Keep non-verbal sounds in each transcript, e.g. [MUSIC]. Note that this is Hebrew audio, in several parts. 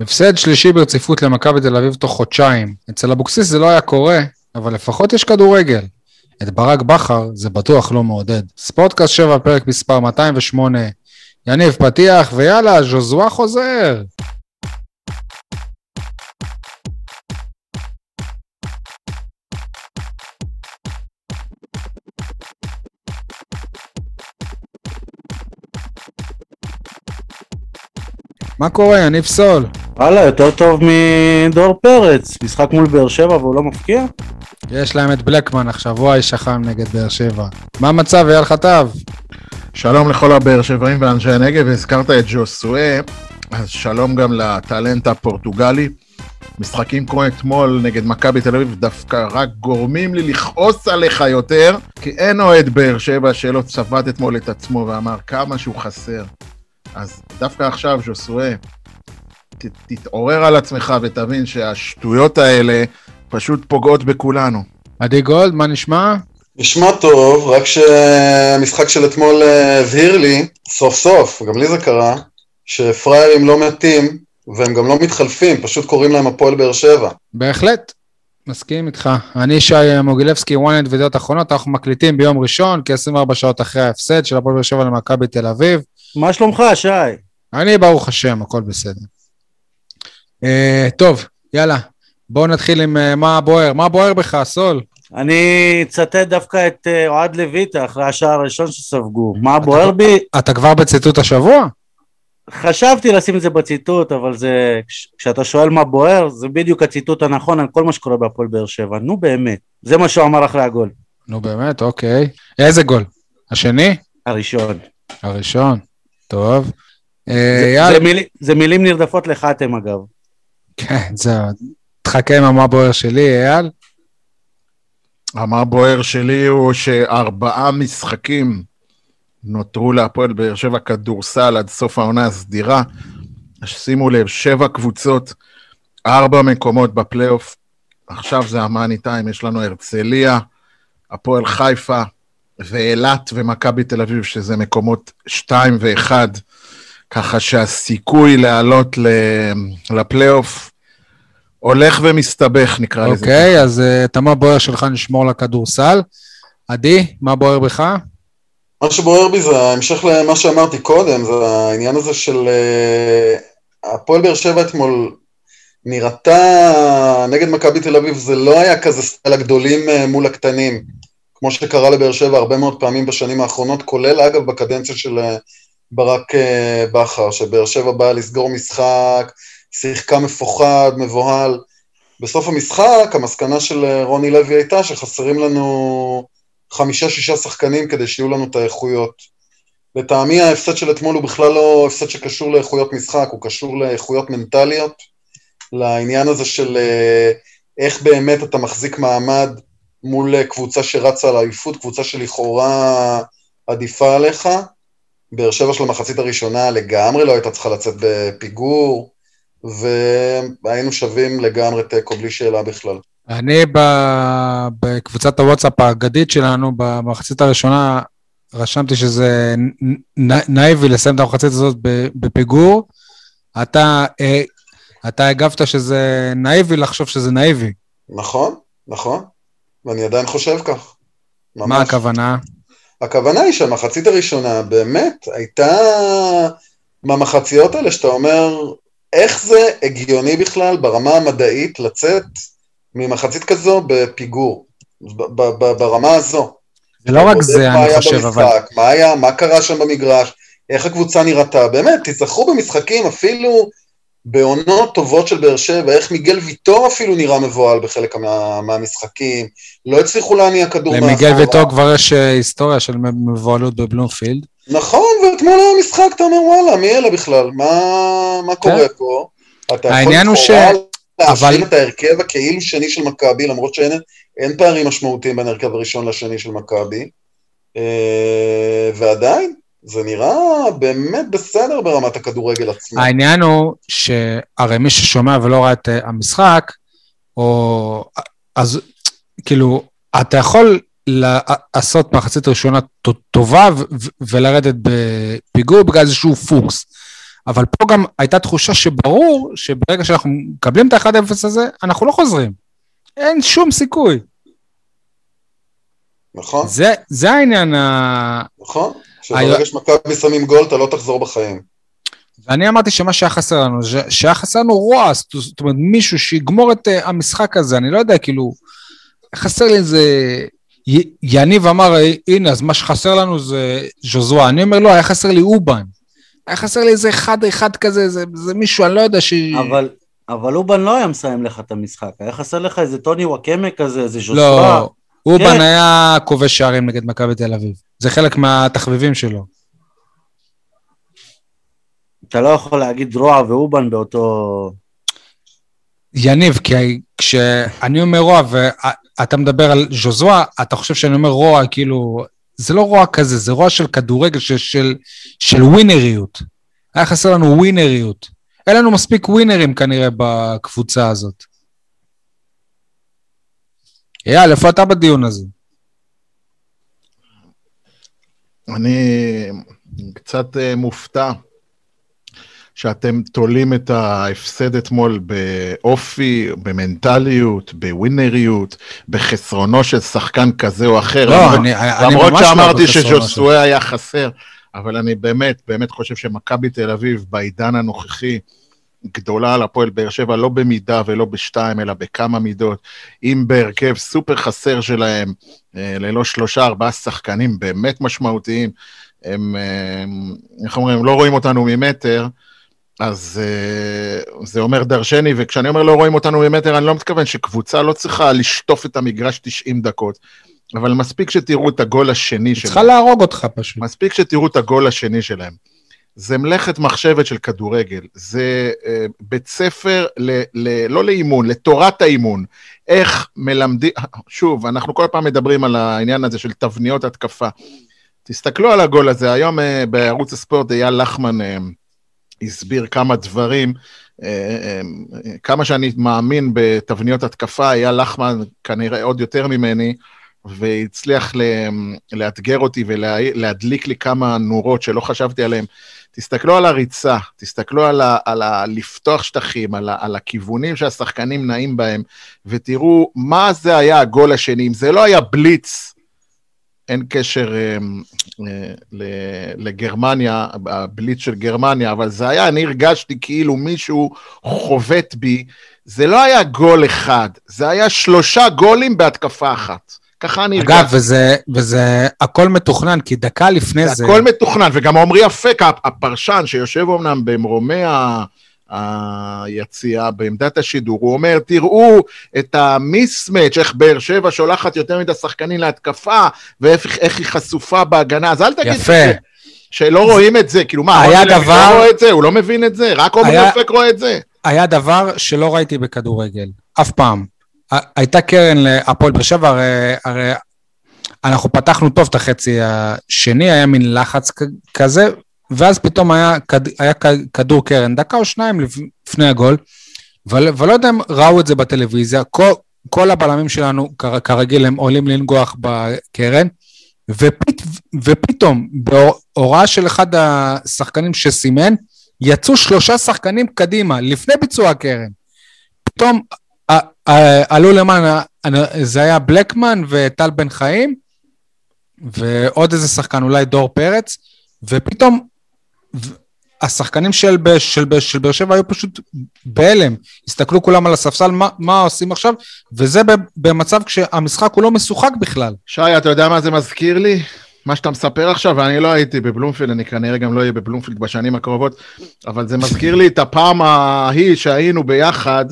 הפסד שלישי ברציפות למכבי תל אביב תוך חודשיים. אצל אבוקסיס זה לא היה קורה, אבל לפחות יש כדורגל. את ברק בכר זה בטוח לא מעודד. ספורטקאסט 7, פרק מספר 208. יניב, פתיח, ויאללה, ז'וזואה חוזר. מה קורה, יניב סול? וואלה, יותר טוב מדור פרץ. משחק מול באר שבע והוא לא מפקיע? יש להם את בלקמן עכשיו, הוא האיש החם נגד באר שבע. מה המצב, אייל חטב? שלום לכל הבאר שבעים ואנשי הנגב, הזכרת את ג'וסואה, אז שלום גם לטאלנט הפורטוגלי. משחקים כמו אתמול נגד מכבי תל אביב דווקא רק גורמים לי לכעוס עליך יותר, כי אין אוהד באר שבע שלא צבט אתמול את עצמו ואמר כמה שהוא חסר. אז דווקא עכשיו, ז'וסואה, תתעורר על עצמך ותבין שהשטויות האלה פשוט פוגעות בכולנו. עדי גולד, מה נשמע? נשמע טוב, רק שהמשחק של אתמול אה, הבהיר לי, סוף סוף, גם לי זה קרה, שפראיירים לא מתים והם גם לא מתחלפים, פשוט קוראים להם הפועל באר שבע. בהחלט, מסכים איתך. אני שי מוגילבסקי, וואנט וידיעות אחרונות, אנחנו מקליטים ביום ראשון, כ-24 שעות אחרי ההפסד של הפועל באר שבע למכבי תל אביב. מה שלומך, שי? אני, ברוך השם, הכל בסדר. Uh, טוב, יאללה, בואו נתחיל עם uh, מה בוער. מה בוער בך, סול? אני אצטט דווקא את uh, אוהד לויטה אחרי השער הראשון שספגו. מה בוער בי? אתה כבר בציטוט השבוע? חשבתי לשים את זה בציטוט, אבל זה, כשאתה שואל מה בוער, זה בדיוק הציטוט הנכון על כל מה שקורה בהפועל באר שבע. נו באמת, זה מה שהוא אמר אחרי הגול. נו באמת, אוקיי. איזה גול? השני? הראשון. הראשון, טוב. זה, זה, מיל, זה מילים נרדפות לחתם אגב. כן, זהו. תחכה עם המה בוער שלי, אייל. המה בוער שלי הוא שארבעה משחקים נותרו להפועל באר שבע כדורסל עד סוף העונה הסדירה. שימו לב, שבע קבוצות, ארבע מקומות בפלייאוף. עכשיו זה המאני טיים, יש לנו הרצליה, הפועל חיפה ואילת ומכבי תל אביב, שזה מקומות שתיים ואחד. ככה שהסיכוי לעלות לפלייאוף הולך ומסתבך, נקרא לזה. אוקיי, אז את מה בוער שלך נשמור לכדורסל. עדי, מה בוער בך? מה שבוער בי זה ההמשך למה שאמרתי קודם, זה העניין הזה של uh, הפועל באר שבע אתמול נראתה נגד מכבי תל אביב, זה לא היה כזה סטייל הגדולים uh, מול הקטנים, כמו שקרה לבאר שבע הרבה מאוד פעמים בשנים האחרונות, כולל אגב בקדנציה של uh, ברק uh, בכר, שבאר שבע באה לסגור משחק, שיחקה מפוחד, מבוהל. בסוף המשחק, המסקנה של רוני לוי הייתה שחסרים לנו חמישה-שישה שחקנים כדי שיהיו לנו את האיכויות. לטעמי ההפסד של אתמול הוא בכלל לא הפסד שקשור לאיכויות משחק, הוא קשור לאיכויות מנטליות, לעניין הזה של אה, איך באמת אתה מחזיק מעמד מול קבוצה שרצה על האליפות, קבוצה שלכאורה עדיפה עליך. באר שבע של המחצית הראשונה לגמרי לא הייתה צריכה לצאת בפיגור, והיינו שווים לגמרי תיקו בלי שאלה בכלל. אני בקבוצת הוואטסאפ האגדית שלנו, במחצית הראשונה, רשמתי שזה נאיבי לסיים את המחצית הזאת בפיגור. אתה, אה, אתה הגבת שזה נאיבי לחשוב שזה נאיבי. נכון, נכון, ואני עדיין חושב כך. ממש. מה הכוונה? הכוונה היא שהמחצית הראשונה באמת הייתה מהמחציות האלה שאתה אומר, איך זה הגיוני בכלל ברמה המדעית לצאת ממחצית כזו בפיגור, ברמה הזו. זה לא רק זה, אני חושב, במשחק, אבל... מה היה, מה קרה שם במגרש, איך הקבוצה נראתה, באמת, תזכרו במשחקים אפילו בעונות טובות של באר שבע, איך מיגל ויטור אפילו נראה מבוהל בחלק מה, מהמשחקים, לא הצליחו להניע כדור מאחורה. למיגל ויטור כבר יש אה, היסטוריה של מבוהלות בבלומפילד. נכון, ואתמול היה משחק, אתה אומר, וואלה, מי אלה בכלל? מה, מה כן. קורה פה? העניין הוא ש... להשלים את ההרכב הכאילו שני של מכבי, למרות שאין פערים משמעותיים בין ההרכב הראשון לשני של מכבי, אה, ועדיין, זה נראה באמת בסדר ברמת הכדורגל עצמו. העניין הוא שהרי מי ששומע ולא ראה את אה, המשחק, או... אז כאילו, אתה יכול לעשות מחצית ראשונה טובה ולרדת בפיגור בגלל איזשהו פוקס. אבל פה גם הייתה תחושה שברור שברגע שאנחנו מקבלים את ה-1-0 הזה, אנחנו לא חוזרים. אין שום סיכוי. נכון, זה, זה העניין ה... נכון. שברגע שמכבי שמים גול, אתה לא תחזור בחיים. ואני אמרתי שמה שהיה חסר לנו, שהיה חסר לנו רוע, זאת אומרת, מישהו שיגמור את uh, המשחק הזה, אני לא יודע, כאילו, חסר לי איזה... יניב אמר, הנה, אז מה שחסר לנו זה ז'וזואה. אני אומר, לא, היה חסר לי אובן. היה חסר לי איזה אחד-אחד כזה, זה, זה מישהו, אני לא יודע ש... אבל, אבל אובן לא היה מסיים לך את המשחק, היה חסר לך איזה טוני וואקמה כזה, איזה ז'וסווה. לא, אובן כן. היה כובש שערים נגד מכבי תל אביב. זה חלק מהתחביבים שלו. אתה לא יכול להגיד רוע ואובן באותו... יניב, כי כשאני אומר רוע ואתה מדבר על ז'וזואה, אתה חושב שאני אומר רוע, כאילו, זה לא רוע כזה, זה רוע של כדורגל, של, של, של ווינריות. היה חסר לנו ווינריות. אין לנו מספיק ווינרים כנראה בקבוצה הזאת. אייל, איפה אתה בדיון הזה? אני קצת אה, מופתע שאתם תולים את ההפסד אתמול באופי, במנטליות, בווינריות, בחסרונו של שחקן כזה או אחר. לא, למרות- אני, אני למרות ממש לא שאמרתי. שז'וסואה היה חסר, אבל אני באמת, באמת חושב שמכבי תל אביב בעידן הנוכחי גדולה על הפועל באר שבע, לא במידה ולא בשתיים, אלא בכמה מידות. אם בהרכב סופר חסר שלהם, אה, ללא שלושה, ארבעה שחקנים באמת משמעותיים, הם, אה, איך אומרים, לא רואים אותנו ממטר, אז uh, זה אומר דרשני, וכשאני אומר לא רואים אותנו ממטר, אני לא מתכוון שקבוצה לא צריכה לשטוף את המגרש 90 דקות, אבל מספיק שתראו את הגול השני שלהם. צריכה להרוג אותך פשוט. מספיק שתראו את הגול השני שלהם. זה מלאכת מחשבת של כדורגל, זה uh, בית ספר, ל, ל, לא לאימון, לתורת האימון. איך מלמדים, שוב, אנחנו כל פעם מדברים על העניין הזה של תבניות התקפה. תסתכלו על הגול הזה, היום uh, בערוץ הספורט אייל לחמן uh, הסביר כמה דברים, אה, אה, כמה שאני מאמין בתבניות התקפה, אייל לחמן כנראה עוד יותר ממני, והצליח לאתגר אותי ולהדליק לי כמה נורות שלא חשבתי עליהן. תסתכלו על הריצה, תסתכלו על, ה, על ה, לפתוח שטחים, על, ה, על הכיוונים שהשחקנים נעים בהם, ותראו מה זה היה הגול השני. אם זה לא היה בליץ, אין קשר אה, אה, לגרמניה, הבליץ של גרמניה, אבל זה היה, אני הרגשתי כאילו מישהו חובט בי. זה לא היה גול אחד, זה היה שלושה גולים בהתקפה אחת. ככה אני. אגב, וזה, וזה הכל מתוכנן, כי דקה לפני זה... זה הכל מתוכנן, וגם עמרי אפק, הפרשן שיושב אמנם במרומי ה... היציאה בעמדת השידור, הוא אומר, תראו את המיסמץ', איך באר שבע שולחת יותר מדי שחקנים להתקפה, ואיך היא חשופה בהגנה, אז אל תגיד יפה. שלא רואים את זה, כאילו מה, היה לוי דבר- לא רואה את זה, הוא לא מבין את זה, רק עמרי היה- אפק רואה את זה. היה דבר שלא ראיתי בכדורגל, אף פעם. הייתה קרן להפועל באר שבע, הרי, הרי אנחנו פתחנו טוב את החצי השני, היה מין לחץ כזה, ואז פתאום היה, היה כדור קרן, דקה או שניים לפ- לפני הגול, ול- ולא יודע אם ראו את זה בטלוויזיה, כל, כל הבלמים שלנו, כר- כרגיל, הם עולים לנגוח בקרן, ופת, ופתאום, בהוראה של אחד השחקנים שסימן, יצאו שלושה שחקנים קדימה, לפני ביצוע הקרן. פתאום עלו למעלה, זה היה בלקמן וטל בן חיים, ועוד איזה שחקן, אולי דור פרץ, ופתאום השחקנים של, של, של באר שבע היו פשוט בהלם. הסתכלו כולם על הספסל, מה, מה עושים עכשיו? וזה במצב כשהמשחק הוא לא משוחק בכלל. שי, אתה יודע מה זה מזכיר לי? מה שאתה מספר עכשיו, ואני לא הייתי בבלומפילד, אני כנראה גם לא אהיה בבלומפילד בשנים הקרובות, אבל זה מזכיר לי את הפעם ההיא שהיינו ביחד,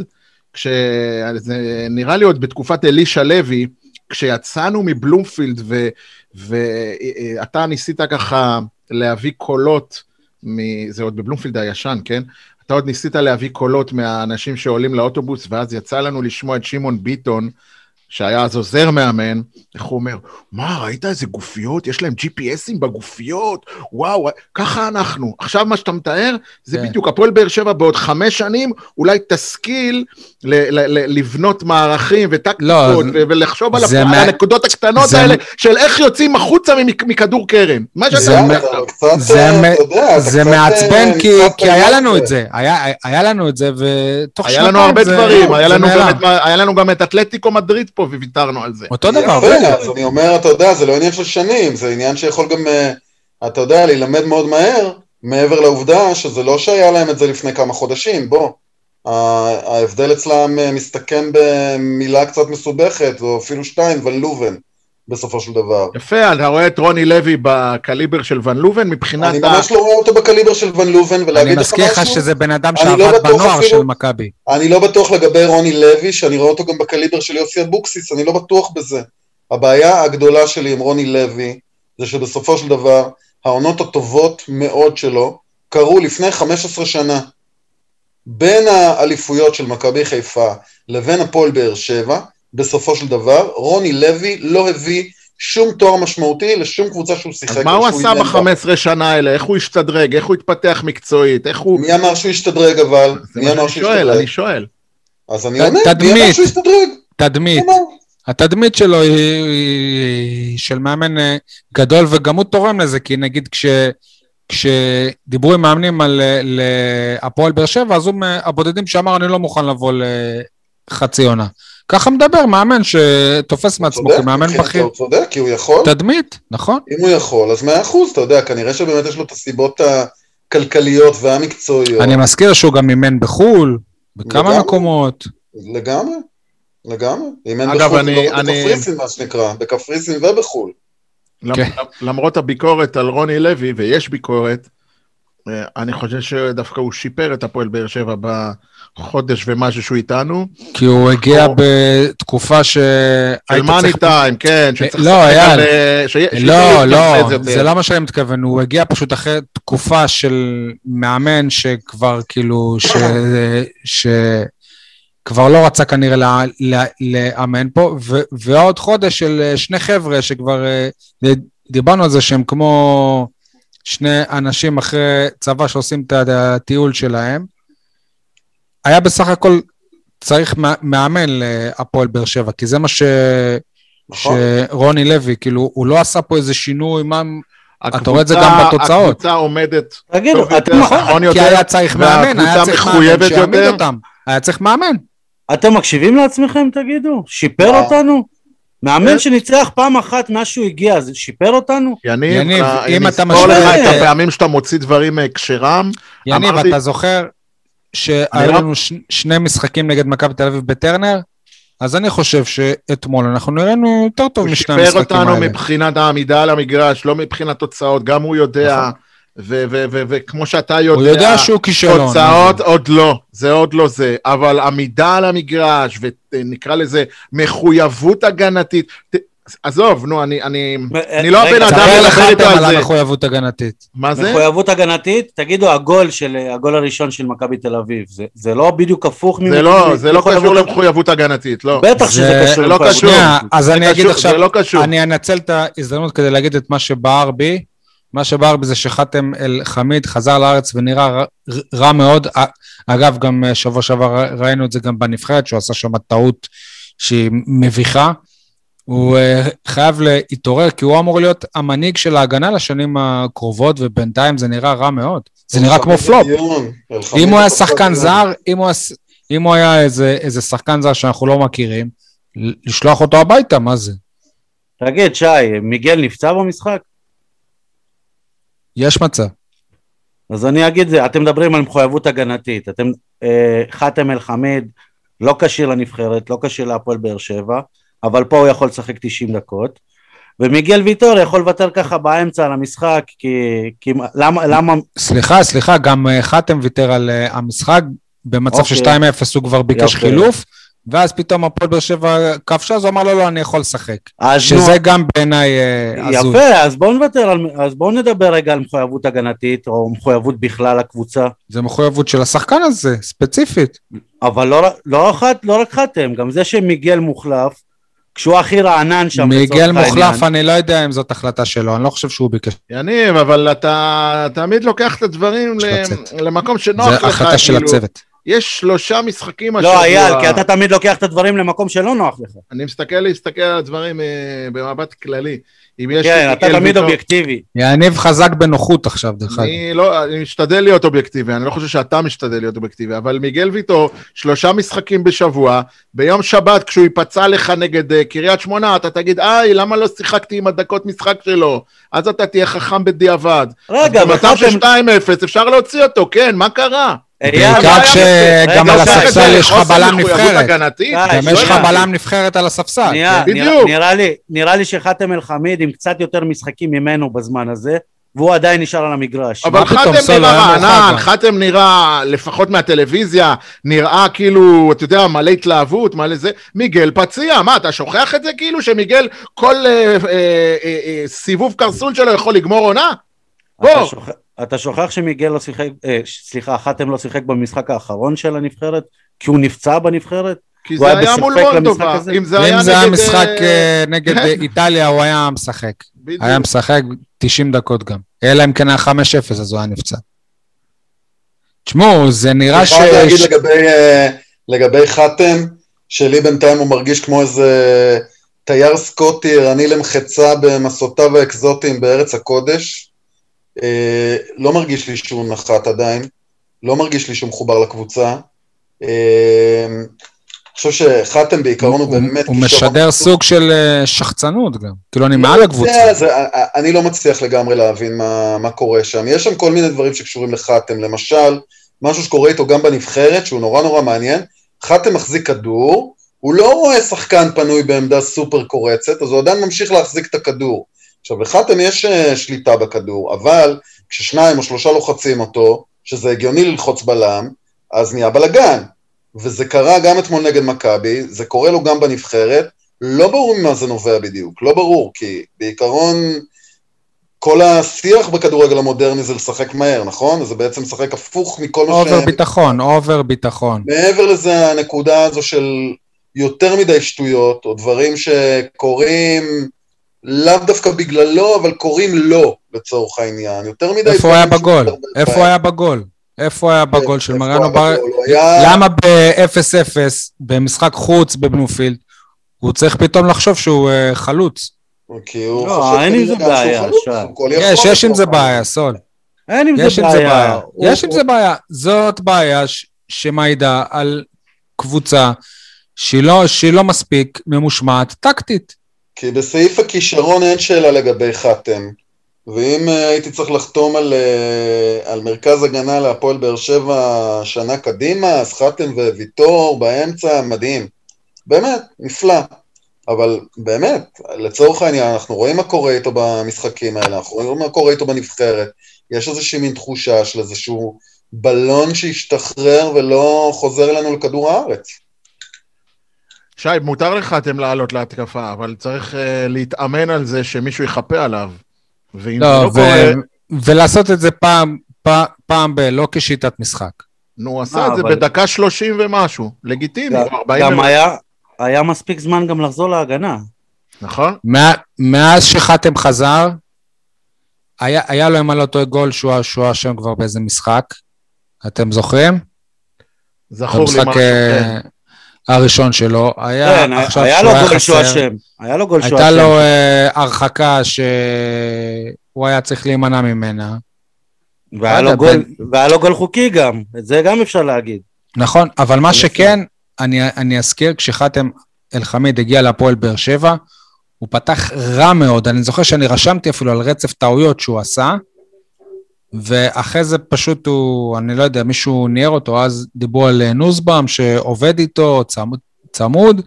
כשזה נראה לי עוד בתקופת אלישע לוי, כשיצאנו מבלומפילד ו- ואתה ניסית ככה להביא קולות, מ... זה עוד בבלומפילד הישן, כן? אתה עוד ניסית להביא קולות מהאנשים שעולים לאוטובוס, ואז יצא לנו לשמוע את שמעון ביטון, שהיה אז עוזר מאמן, איך הוא אומר, מה, ראית איזה גופיות? יש להם GPSים בגופיות? וואו, ככה אנחנו. עכשיו מה שאתה מתאר, זה כן. בדיוק, הפועל באר שבע בעוד חמש שנים, אולי תשכיל ל- ל- ל- לבנות מערכים וטקטיקות, לא, ו- ולחשוב על הפ- מה- על הנקודות הקטנות זה האלה, של איך יוצאים החוצה ממק- מכדור קרן. מה שאתה אומר. קצת, זה מ- יודע, זה מעצבן אה, כי, כי היה לנו. את זה, היה, היה לנו את זה, ותוך שנתיים הרבה זה- דברים, היה לנו נעלם. את- היה לנו גם את אתלטיקו מדריד פה וויתרנו על זה. אותו דבר, יפה, בדיוק. אז אני אומר, אתה יודע, זה לא עניין של שנים, זה עניין שיכול גם, אה, אתה יודע, להילמד מאוד מהר, מעבר לעובדה שזה לא שהיה להם את זה לפני כמה חודשים, בוא. ההבדל אצלם אה, מסתכם במילה קצת מסובכת, או אפילו שתיים, ון לובן, בסופו של דבר. יפה, אתה רואה את רוני לוי בקליבר של ון לובן מבחינת אני ה... ממש לא רואה אותו בקליבר של ון לובן, אני ולהגיד לך מזכיר לך משהו, שזה בן אדם אני לא שעבד בטוח בנוער אפילו- של מכבי. אני לא בטוח לגבי רוני לוי, שאני רואה אותו גם בקליבר של יוסי אבוקסיס, אני לא בטוח בזה. הבעיה הגדולה שלי עם רוני לוי, זה שבסופו של דבר, העונות הטובות מאוד שלו, קרו לפני 15 שנה. בין האליפויות של מכבי חיפה לבין הפועל באר שבע, בסופו של דבר, רוני לוי לא הביא שום תואר משמעותי לשום קבוצה שהוא שיחק. אז מה הוא עשה אימן בה. ב-15 שנה האלה? איך הוא השתדרג? איך הוא התפתח מקצועית? איך הוא... מי אמר שהוא השתדרג אבל? מי אמר שהוא שואל, השתדרג? אני שואל. אז אני עונה, מי אמר תדמית. שהוא השתדרג? תדמית. התדמית שלו היא, היא של מאמן אה, גדול, וגם הוא תורם לזה, כי נגיד כש, כשדיברו עם מאמנים על אה, להפועל באר שבע, אז הוא מהבודדים שאמר, אני לא מוכן לבוא לחצי עונה. ככה מדבר מאמן שתופס מעצמו כמאמן מבחינתו בכיר. הוא צודק, כי הוא יכול. תדמית, נכון? אם הוא יכול, אז מאה אחוז, אתה יודע, כנראה שבאמת יש לו את הסיבות הכלכליות והמקצועיות. אני מזכיר שהוא גם אימן בחו"ל, בכמה לגמרי. מקומות. לגמרי, לגמרי. אימן אגב, בחו"ל, אני- ולא אני- בקפריסין, מה שנקרא, בקפריסין ובחו"ל. כן. למרות הביקורת על רוני לוי, ויש ביקורת, אה, אני חושב שדווקא הוא שיפר את הפועל באר שבע בחודש ומשהו שהוא איתנו. כי הוא הגיע או- בתקופה ש... של מאני טיים, כן, שצריך לא, אייל. על, אה, שיה- שיהיה לא, לא, יותר. זה לא מה שאני מתכוון, הוא הגיע פשוט אחרי תקופה של מאמן שכבר כאילו, ש... [COUGHS] ש... כבר לא רצה כנראה לה, לה, לאמן פה, ו, ועוד חודש של אה, שני חבר'ה שכבר אה, דיברנו על זה שהם כמו שני אנשים אחרי צבא שעושים את הטיול שלהם. היה בסך הכל צריך מא- מאמן להפועל באר שבע, כי זה מה ש... נכון. שרוני לוי, כאילו, הוא לא עשה פה איזה שינוי, מה... הקבוצה- רואה את זה גם בתוצאות. הקבוצה עומדת תגידו, טוב יותר, אתם- נכון כי יותר, היה צריך מאמן, היה צריך מאמן שיעמיד יותר. אותם. היה צריך מאמן. אתם מקשיבים לעצמכם, תגידו? שיפר מה? אותנו? מאמן כן. שניצח פעם אחת מאז שהוא הגיע, זה שיפר אותנו? יניב, יניב, אה, אם אתה נספור לך משווה- את הפעמים שאתה מוציא דברים מהקשרם, יניב, אמרתי- אתה זוכר שהיו לנו ש- שני משחקים נגד מכבי תל אביב בטרנר? אז אני חושב שאתמול אנחנו נראינו יותר טוב הוא משני שיפר המשחקים אותנו האלה. מבחינת העמידה על המגרש, לא מבחינת תוצאות, גם הוא יודע, נכון. ו- ו- ו- וכמו שאתה יודע, הוא יודע שהוא כישלון. תוצאות עוד לא, זה עוד לא זה, אבל עמידה על המגרש, ונקרא לזה מחויבות הגנתית, עזוב, נו, אני, אני, אני לא הבן אדם לדבר איתו על על זה. המחויבות הגנתית. מה זה? מחויבות הגנתית, תגידו, הגול של, הגול הראשון של מכבי תל אביב, זה, זה לא בדיוק הפוך זה לא, זה לא קשור הגנתית? למחויבות הגנתית, לא. בטח זה- שזה קשור זה לא קשור. שנייה. אז אני אגיד עכשיו, זה לא קשור. אני אנצל את ההזדמנות כדי להגיד את מה שבער בי. מה שבער בי זה שחאתם אל חמיד חזר לארץ ונראה רע, מאוד. אגב, גם אה, שבוע שעבר ראינו את זה גם בנבחרת, שהוא עשה שם טעות שהיא מביכה. הוא אה, חייב להתעורר, כי הוא אמור להיות המנהיג של ההגנה לשנים הקרובות, ובינתיים זה נראה רע מאוד. זה נראה כמו פלופ. אלחמיד אם הוא היה שחקן זר, אם הוא אם הוא היה איזה, איזה שחקן זר שאנחנו לא מכירים, לשלוח אותו הביתה, מה זה? תגיד, שי, מיגל נפצע במשחק? יש מצב. אז אני אגיד זה, אתם מדברים על מחויבות הגנתית, אתם, אה, חאתם אל-חמיד לא כשיר לנבחרת, לא כשיר להפועל באר שבע, אבל פה הוא יכול לשחק 90 דקות, ומיגל ויטור יכול לוותר ככה באמצע על המשחק, כי, כי למה, למה, סליחה, סליחה, גם אה, חתם ויתר על אה, המשחק, במצב אוקיי. של 2-0 הוא כבר ביקש יפה. חילוף, ואז פתאום הפועל באר שבע כבשה, אז הוא אמר לו, לא, אני יכול לשחק. שזה גם בעיניי אה, הזוי. יפה, אז בואו נוותר, על, אז בואו נדבר רגע על מחויבות הגנתית, או מחויבות בכלל לקבוצה, זה מחויבות של השחקן הזה, ספציפית. אבל לא, לא, רק, לא רק חתם, גם זה שמיגל מוחלף, כשהוא הכי רענן שם, מיגל מוחלף. אני לא יודע אם זאת החלטה שלו, אני לא חושב שהוא ביקש. יניב, אבל אתה תמיד לוקח את הדברים. למקום שנוח זו לך, החלטה של כאילו. הצוות. יש שלושה משחקים לא, אייל, כי אתה תמיד לוקח את הדברים למקום שלא נוח לך. אני מסתכל להסתכל על הדברים אה, במבט כללי. אם יש... כן, אתה מיגל תמיד ויטור- אובייקטיבי. יניב חזק בנוחות עכשיו, דרך אגב. אני לא, אני משתדל להיות אובייקטיבי, אני לא חושב שאתה משתדל להיות אובייקטיבי, אבל מיגל ויטור, שלושה משחקים בשבוע, ביום שבת כשהוא ייפצע לך נגד uh, קריית שמונה, אתה תגיד, איי, למה לא שיחקתי עם הדקות משחק שלו? אז אתה תהיה חכם בדיעבד. רגע, אז במצב של וחתם... 2-0 אפשר להוציא אותו, כן, מה קרה? בעיקר כשגם על הספסל יש לך בלם נבחרת. גם לא יש לך הבנתי. בלם נבחרת על הספסל. בדיוק. נראה לי, שחאתם אל-חמיד עם קצת יותר משחקים ממנו בזמן הזה, והוא עדיין נשאר על המגרש. אבל חתם סול, נראה רענן. חתם נראה, לפחות מהטלוויזיה, נראה כאילו, אתה יודע, מלא התלהבות, מלא זה. מיגל פציע, מה, אתה שוכח את זה כאילו שמיגל כל אה, אה, אה, סיבוב קרסול שלו יכול לגמור עונה? בוא. אתה שוכח- שמיגל לא שיחק, אה, סליחה, חתם לא שיחק במשחק האחרון של הנבחרת? כי הוא נפצע בנבחרת? כי הוא זה היה היה מול מולדובה. אם זה היה אם זה היה נגד, משחק אה, אה, נגד אה, איטליה, הוא היה משחק. בדיוק. היה משחק 90 דקות גם. אלא אם כן היה 5-0, אז הוא היה נפצע. תשמעו, זה נראה אני ש... חייב להגיד ש- לגבי, אה, לגבי חתם, שלי בינתיים הוא מרגיש כמו איזה תייר סקוטי ערני למחצה במסעותיו האקזוטיים בארץ הקודש. אה, לא מרגיש לי שהוא נחת עדיין, לא מרגיש לי שהוא מחובר לקבוצה. אה, אני חושב שחתם בעיקרון הוא באמת... הוא משדר. סוג של אה, שחצנות גם. כאילו, אני לא מעל הקבוצה. זה- אני לא מצליח לגמרי להבין מה, מה קורה שם. יש שם כל מיני דברים שקשורים לחתם. למשל, משהו שקורה איתו גם בנבחרת, שהוא נורא נורא מעניין. חתם מחזיק כדור, הוא לא רואה שחקן פנוי בעמדה סופר קורצת, אז הוא עדיין ממשיך להחזיק את הכדור. עכשיו, לחתם יש אה, שליטה בכדור, אבל כששניים או שלושה לוחצים אותו, שזה הגיוני ללחוץ בלם, אז נהיה בלאגן. וזה קרה גם אתמול נגד מכבי, זה קורה לו גם בנבחרת, לא ברור ממה זה נובע בדיוק, לא ברור, כי בעיקרון כל השיח בכדורגל המודרני זה לשחק מהר, נכון? זה בעצם לשחק הפוך מכל מה ש... אובר ביטחון, אובר ביטחון. מעבר לזה, הנקודה הזו של יותר מדי שטויות, או דברים שקורים לאו דווקא בגללו, אבל קורים לו, לצורך העניין. יותר מדי... איפה הוא היה בגול? איפה הוא היה בגול? איפה הוא היה בגול של מריאנו הוא בר... למה ב-0-0, במשחק חוץ בבלומפילד, הוא צריך פתאום לחשוב שהוא אה, חלוץ? כי הוא לא, חושב אין עם זה בעיה, שי. יש, יש עם זה בעיה, סול. אין עם יש זה בעיה. יש עם זה בעיה. זאת בעיה שמעידה על קבוצה שהיא לא, שהיא לא מספיק ממושמעת טקטית. כי בסעיף הכישרון אין שאלה לגבי חתם. ואם אה, הייתי צריך לחתום על, אה, על מרכז הגנה להפועל באר שבע שנה קדימה, אז חתם וויטור באמצע, מדהים. באמת, נפלא. אבל באמת, לצורך העניין, אנחנו רואים מה קורה איתו במשחקים האלה, אנחנו רואים מה קורה איתו בנבחרת. יש איזושהי מין תחושה של איזשהו בלון שהשתחרר ולא חוזר אלינו לכדור הארץ. שי, מותר לך אתם לעלות להתקפה, אבל צריך uh, להתאמן על זה שמישהו יכפה עליו. ואם לא, זה לא ו- קורה, ולעשות את זה פעם, פעם, פעם ב... לא כשיטת משחק. נו, הוא עשה מה, את זה אבל- בדקה 30 ומשהו. לגיטימי, גם- או 40 גם ו- היה- היה מספיק זמן גם לחזור להגנה. נכון? מה- מאז שחתם חזר, היה, היה לו, אם אני לא טועה, גול שהוא שהוא היה שם כבר באיזה משחק. אתם זוכרים? זכור לי משהו, אה, כן. הראשון שלו. היה כן, עכשיו היה שהוא היה חסר. אשם. היה לו גול שהוא הייתה אשם. לו אה, הרחקה שהוא היה צריך להימנע ממנה. והיה לו גול- והיה לו גול חוקי גם. את זה גם אפשר להגיד. נכון, אבל מה. שכן, אני, אני אזכיר, כשחתם אל-חמיד הגיע להפועל באר שבע, הוא פתח רע מאוד. אני זוכר שאני רשמתי אפילו על רצף טעויות שהוא עשה, ואחרי זה פשוט הוא, אני לא יודע, מישהו ניער אותו, אז דיברו על אה, נוסבאום שעובד איתו, צמוד. צמוד.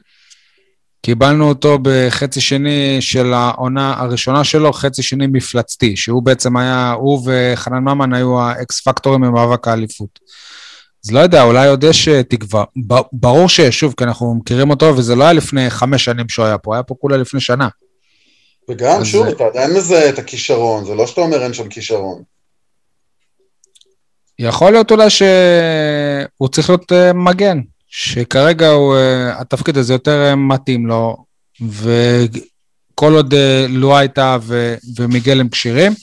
קיבלנו אותו בחצי שני של העונה הראשונה שלו, חצי שני מפלצתי, שהוא בעצם היה, הוא וחנן ממן היו האקס פקטורים במאבק האליפות. אז לא יודע, אולי עוד יש אה, תקווה. ברור שיש, שוב, כי אנחנו מכירים אותו, וזה לא היה לפני חמש שנים שהוא היה פה, היה פה כולה לפני שנה. וגם, שוב, זה- אתה עדיין מזהה את הכישרון, זה לא שאתה אומר אין שם כישרון. יכול להיות אולי שהוא צריך להיות אה, מגן, שכרגע הוא, אה, התפקיד הזה יותר אה, מתאים לו, וכל עוד אה, לואה הייתה ו- ומיגל הם כשירים,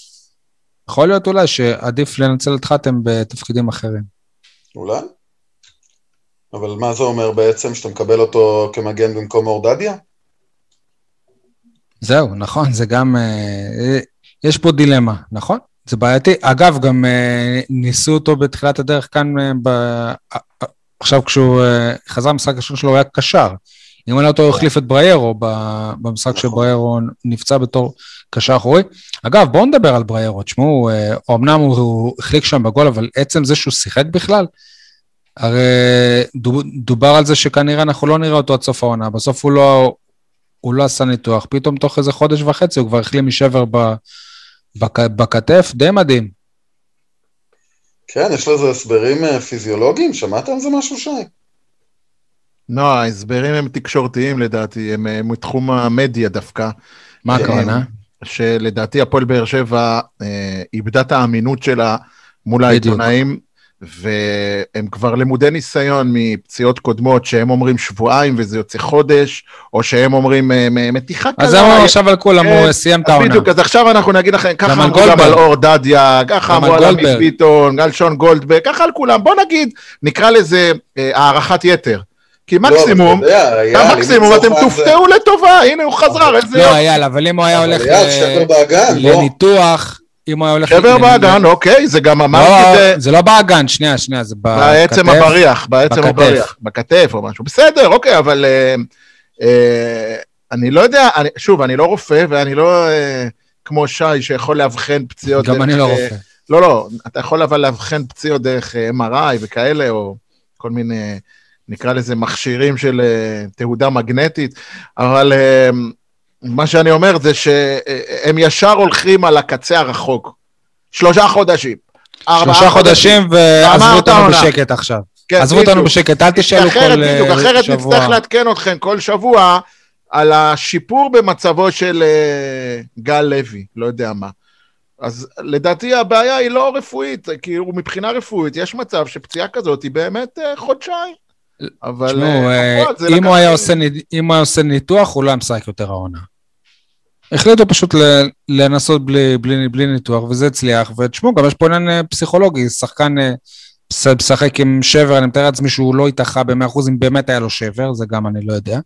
יכול להיות אולי שעדיף לנצל את חתם בתפקידים אחרים. אולי? אבל מה זה אומר בעצם, שאתה מקבל אותו כמגן במקום אורדדיה? זהו, נכון, זה גם... יש פה דילמה, נכון? זה בעייתי. אגב, גם אה, ניסו אותו בתחילת הדרך כאן, אה, ב... עכשיו כשהוא חזר למשחק הראשון שלו, הוא היה קשר. אם אני לא טועה, הוא החליף את בריירו במשחק נכון. שבריירו נפצע בתור קשר אחורי. אגב, בואו נדבר על בריירו. תשמעו, אמנם הוא החליק שם בגול, אבל עצם זה שהוא שיחק בכלל, הרי דובר על זה שכנראה אנחנו לא נראה אותו עד סוף העונה. בסוף הוא לא, הוא לא עשה ניתוח, פתאום תוך איזה חודש וחצי הוא כבר החלים משבר ב, בק, בכתף, די מדהים. כן, יש לזה הסברים אה, פיזיולוגיים? שמעת על זה משהו, שי? לא, ההסברים הם תקשורתיים לדעתי, הם, הם מתחום המדיה דווקא. מה הכוונה? שלדעתי הפועל באר שבע אה, איבדה את האמינות שלה מול העיתונאים. והם כבר למודי ניסיון מפציעות קודמות, שהם אומרים שבועיים וזה יוצא חודש, או שהם אומרים אה, מתיחה קלה. אז אמרו עכשיו על כולם, הוא כן, סיים את העונה. בדיוק, אז עכשיו אנחנו נגיד לכם, ככה אמרו גם על אור דדיה, ככה אמרו על עמית ביטון, על שון גולדברג, ככה על כולם. בוא נגיד, נקרא לזה אה, הערכת יתר. כי לא, מקסימום, מקסימום אתם תופתעו לטובה, הנה הוא חזר, איזה לא, יופי. לא, אייל, אבל אם הוא היה הולך לניתוח... אם הוא היה הולך... שבר באגן, אוקיי, זה גם אמרתי... לא, זה לא באגן, שנייה, שנייה, זה בכתף. בעצם הבריח, בעצם הבריח. בכתף או משהו. בסדר, אוקיי, אבל אה, אה, אני לא יודע, שוב, אני לא רופא, ואני לא אה, כמו שי שיכול לאבחן פציעות... גם אני לא רופא. לא, לא, אתה יכול אבל לאבחן פציעות דרך MRI וכאלה, או כל מיני, נקרא לזה מכשירים של תהודה מגנטית, אבל... מה שאני אומר זה שהם ישר הולכים על הקצה הרחוק. שלושה חודשים. שלושה חודשים ועזבו אותנו בשקט עכשיו. כן, עזבו אותנו בשקט, אל תשאלו כל שבוע. בדיוק, אחרת נצטרך לעדכן אתכם כל שבוע על השיפור במצבו של אה, גל לוי, לא יודע מה. אז לדעתי הבעיה היא לא רפואית, כאילו מבחינה רפואית יש מצב שפציעה כזאת היא באמת אה, חודשיים. אבל... תשמעו, אם הוא היה עושה ניתוח, הוא לא היה משחק יותר העונה. החליטו פשוט לנסות בלי, בלי, בלי ניתוח, וזה הצליח, ותשמעו, גם יש פה עניין אה, פסיכולוגי, שחקן אה, משחק עם שבר, אני מתאר לעצמי שהוא לא ייתכה ב-100% אם באמת היה לו שבר, זה גם אני לא יודע.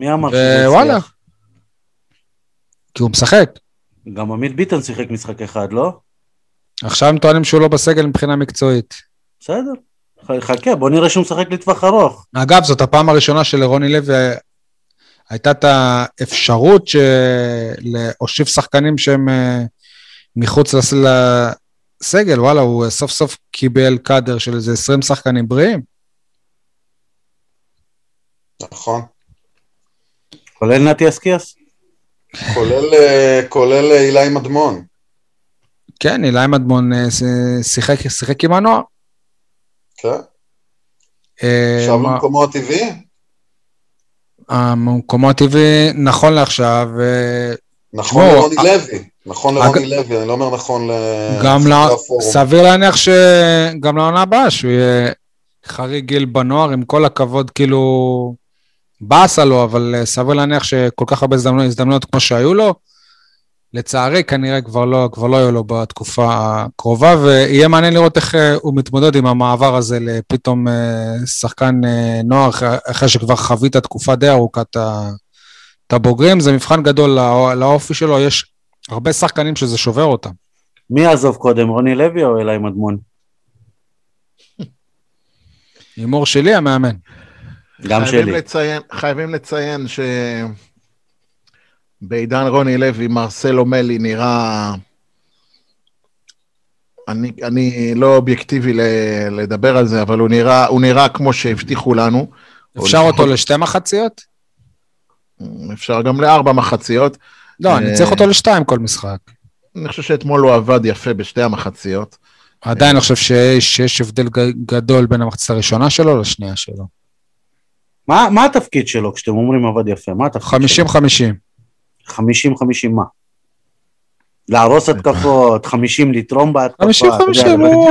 מי אמר שזה הצליח? כי הוא משחק. גם עמית ביטון שיחק משחק אחד, לא? עכשיו הם טוענים שהוא לא בסגל מבחינה מקצועית. בסדר, חכה, בוא נראה שהוא משחק לטווח ארוך. אגב, זאת הפעם הראשונה שלרוני לוי הייתה את האפשרות להושיב שחקנים שהם אה, מחוץ לסגל, וואלה, הוא סוף סוף קיבל קאדר של איזה 20 שחקנים בריאים. נכון. כולל נתי אסקיאס? כולל, אה, כולל אה, אילי מדמון. כן, אילי מדמון שיחק, שיחק עם הנוער. כן. עכשיו למקומו הטבעי? המקומו הטבעי, נכון לעכשיו... נכון לרוני לוי, נכון לרוני לוי, אני לא אומר נכון ל... גם סביר להניח שגם לעונה הבאה, שהוא יהיה חריג גיל בנוער, עם כל הכבוד, כאילו... באסה לו, אבל אה, סביר להניח שכל כך הרבה הזדמנויות כמו שהיו לו, לצערי, כנראה כבר לא, כבר לא יהיו לו בתקופה הקרובה, ויהיה מעניין לראות איך אה, הוא מתמודד עם המעבר הזה לפתאום אה, שחקן אה, נוער, אחרי שכבר חווית תקופה די ארוכה את הבוגרים. זה מבחן גדול לאופי שלו, יש הרבה שחקנים שזה שובר אותם. מי יעזוב קודם, רוני לוי או אלי מדמון? הימור שלי, המאמן. גם שלי. לציין, חייבים לציין ש... בעידן רוני לוי, מרסלו מלי נראה... אני, אני לא אובייקטיבי ל, לדבר על זה, אבל הוא נראה, הוא נראה כמו שהבטיחו לנו. אפשר אותו לפחות... לשתי מחציות? אפשר גם לארבע מחציות. לא, אני צריך אותו לשתיים כל משחק. אני חושב שאתמול הוא עבד יפה בשתי המחציות. עדיין אני חושב שיש, שיש הבדל גדול בין המחצית הראשונה שלו לשנייה שלו. מה, מה התפקיד שלו כשאתם אומרים עבד יפה? מה התפקיד שלו? 50-50. 50-50 מה? להרוס התקפות, 50 לתרום בהתקפה. 50-50, הוא...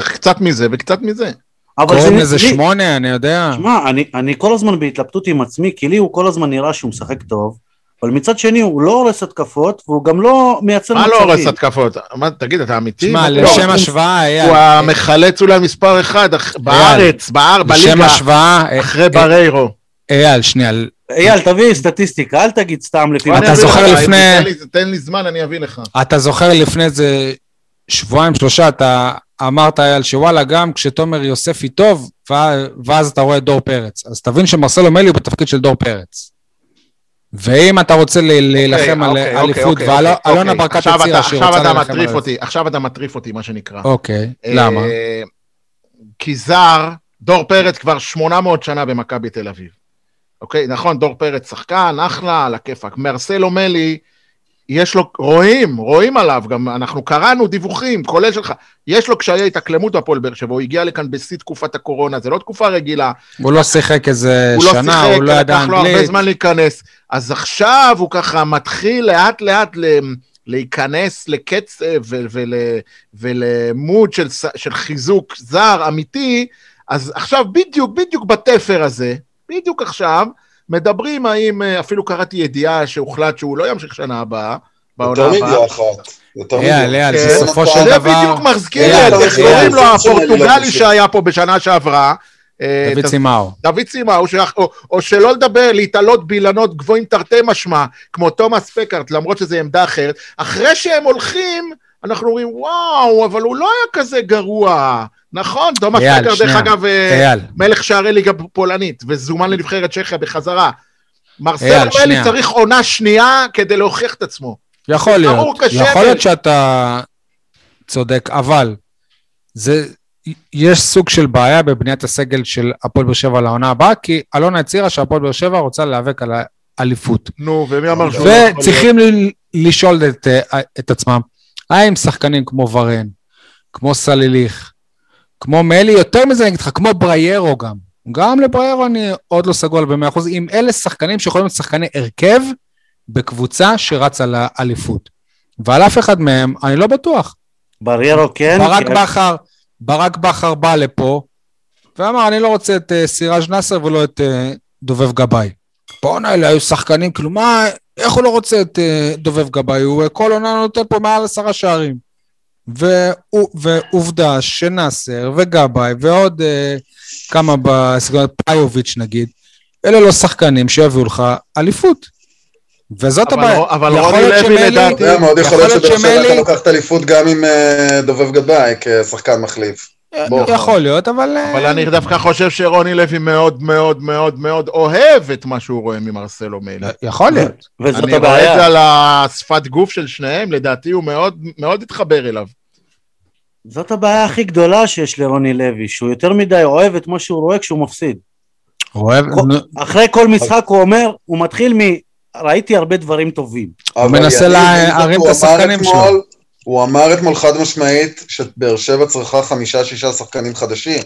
50-50, קצת מזה וקצת מזה. אבל זה קוראים לזה לי- שמונה, אני יודע. שמע, אני, אני כל הזמן בהתלבטות עם עצמי, כי לי הוא כל הזמן נראה שהוא משחק טוב, אבל מצד שני הוא לא הורס התקפות, והוא גם לא מייצר מה מצבים. לא הורס התקפות? מה, תגיד, אתה אמיתי? מה, לא, לשם הוא- השוואה, אייל, הוא המחלץ אולי מספר אחד אח- בארץ, באר, לשם בליגה, השוואה, אה, אחרי בריירו. אייל, שנייה, אייל, תביא סטטיסטיקה, אל תגיד סתם לפי... אתה זוכר לפני- תן לי- זמן, אני אביא לך. אתה זוכר לפני איזה שבועיים, שלושה, אתה אמרת, אייל, שוואלה, גם כשתומר יוספי טוב, ואז אתה רואה את דור פרץ. אז תבין שמרסלו מלי הוא בתפקיד של דור פרץ. ואם אתה רוצה ל- להילחם על אוקיי, אליפות, אוקיי, אוקיי, ואלונה אוקיי. ברקת עכשיו הצהירה אתה- שהיא עכשיו רוצה אתה להילחם מטריף על אותי, עכשיו אתה מטריף אותי, מה שנקרא. אוקיי, למה? אה, כי זר, דור פרץ כבר 800 שנה במכבי תל אביב. אוקיי, נכון, דור פרץ שחקן, אחלה, על הכיפאק. מרסלו מלי, יש לו, רואים, רואים עליו, גם אנחנו קראנו דיווחים, כולל שלך, יש לו קשיי התאקלמות בהפועל באר שבע, הוא הגיע לכאן בשיא תקופת הקורונה, זה לא תקופה רגילה, הוא לא שיחק איזה הוא לא שנה, שיחק, הוא לא ידע לקח לו הרבה אנגלית. זמן להיכנס. אז עכשיו הוא ככה מתחיל לאט לאט ל- להיכנס לקצב ול- ולמוד של, של חיזוק זר אמיתי, אז עכשיו בדיוק, בדיוק בתפר הזה, בדיוק עכשיו, מדברים האם, אה, אפילו קראתי ידיעה שהוחלט שהוא לא ימשיך שנה הבאה, בעונה יותר הבאה. מידיעה אחת. יותר אייל. אייל, כן, בסופו אתה- של זה דבר... בדיוק מזכיר את איך. קוראים לו. הפורטוגלי שהיה פה בשנה שעברה. אה, דוד סימאו. דוד סימאו, או שלא לדבר, להתעלות באילנות גבוהים תרתי משמע, כמו תומאס פקארט, למרות שזו עמדה אחרת, אחרי שהם הולכים, אנחנו אומרים, וואו, אבל הוא לא היה כזה גרוע. נכון, תומאס אייל, פקארט, דרך. אגב, אה, אייל, מלך שערי ליגה פולנית, וזומן לנבחרת צ'כיה בחזרה. מרסל אייל, מלי שנייה. צריך עונה שנייה כדי להוכיח את עצמו. יכול להיות. יכול להיות שאתה צודק, אבל זה, יש סוג של בעיה בבניית הסגל של הפועל באר שבע לעונה הבאה, כי אלונה הצהירה שהפועל באר שבע רוצה להיאבק על האליפות. נו, ומי אמר שהוא לא? וצריכים לשאול את, אה, את עצמם, האם שחקנים כמו ורן, כמו סליליך, כמו מלי, יותר מזה אני אגיד לך, כמו בריירו גם. גם לבריירו אני עוד לא סגור ב-100%, אם אלה שחקנים שיכולים להיות שחקני הרכב בקבוצה שרצה לאליפות. ועל אף אחד מהם, אני לא בטוח. בריירו כן, ברק כי- בכר, ברק בכר בא לפה, ואמר, אני לא רוצה את uh, סיראז' נאסר ולא את uh, דובב גבאי. בואנה, אלה היו שחקנים, כאילו, מה, איך הוא לא רוצה את uh, דובב גבאי? הוא uh, כל עונה נותן פה מעל עשרה שערים. ועובדה שנאסר וגבאי ועוד uh, כמה בסגנון פאיוביץ' נגיד, אלה לא שחקנים שיביאו לך אליפות. וזאת אבל- הבעיה. אבל רוני לוי לדעתי- אתה מאוד יכול להיות שבאר שבע הייתה לוקחת אליפות גם עם אה, דובב גבאי כשחקן מחליף. בוא. יכול להיות, אבל... אה, אבל אני דווקא חושב שרוני לוי מאוד מאוד מאוד מאוד אוהב את מה שהוא רואה ממרסלו מלי. יכול להיות. וזאת אני רואה את זה הבעיה. על השפת גוף של שניהם, לדעתי הוא מאוד מאוד התחבר אליו. זאת הבעיה הכי גדולה שיש לרוני לוי, שהוא יותר מדי אוהב את מה שהוא רואה כשהוא מפסיד. אוהב, אחרי כל משחק הוא אומר, הוא מתחיל מ... ראיתי הרבה דברים טובים. אבל מנסה להרים הוא את השחקנים שלו. הוא אמר אתמול חד משמעית שבאר שבע צריכה חמישה-שישה שחקנים חדשים.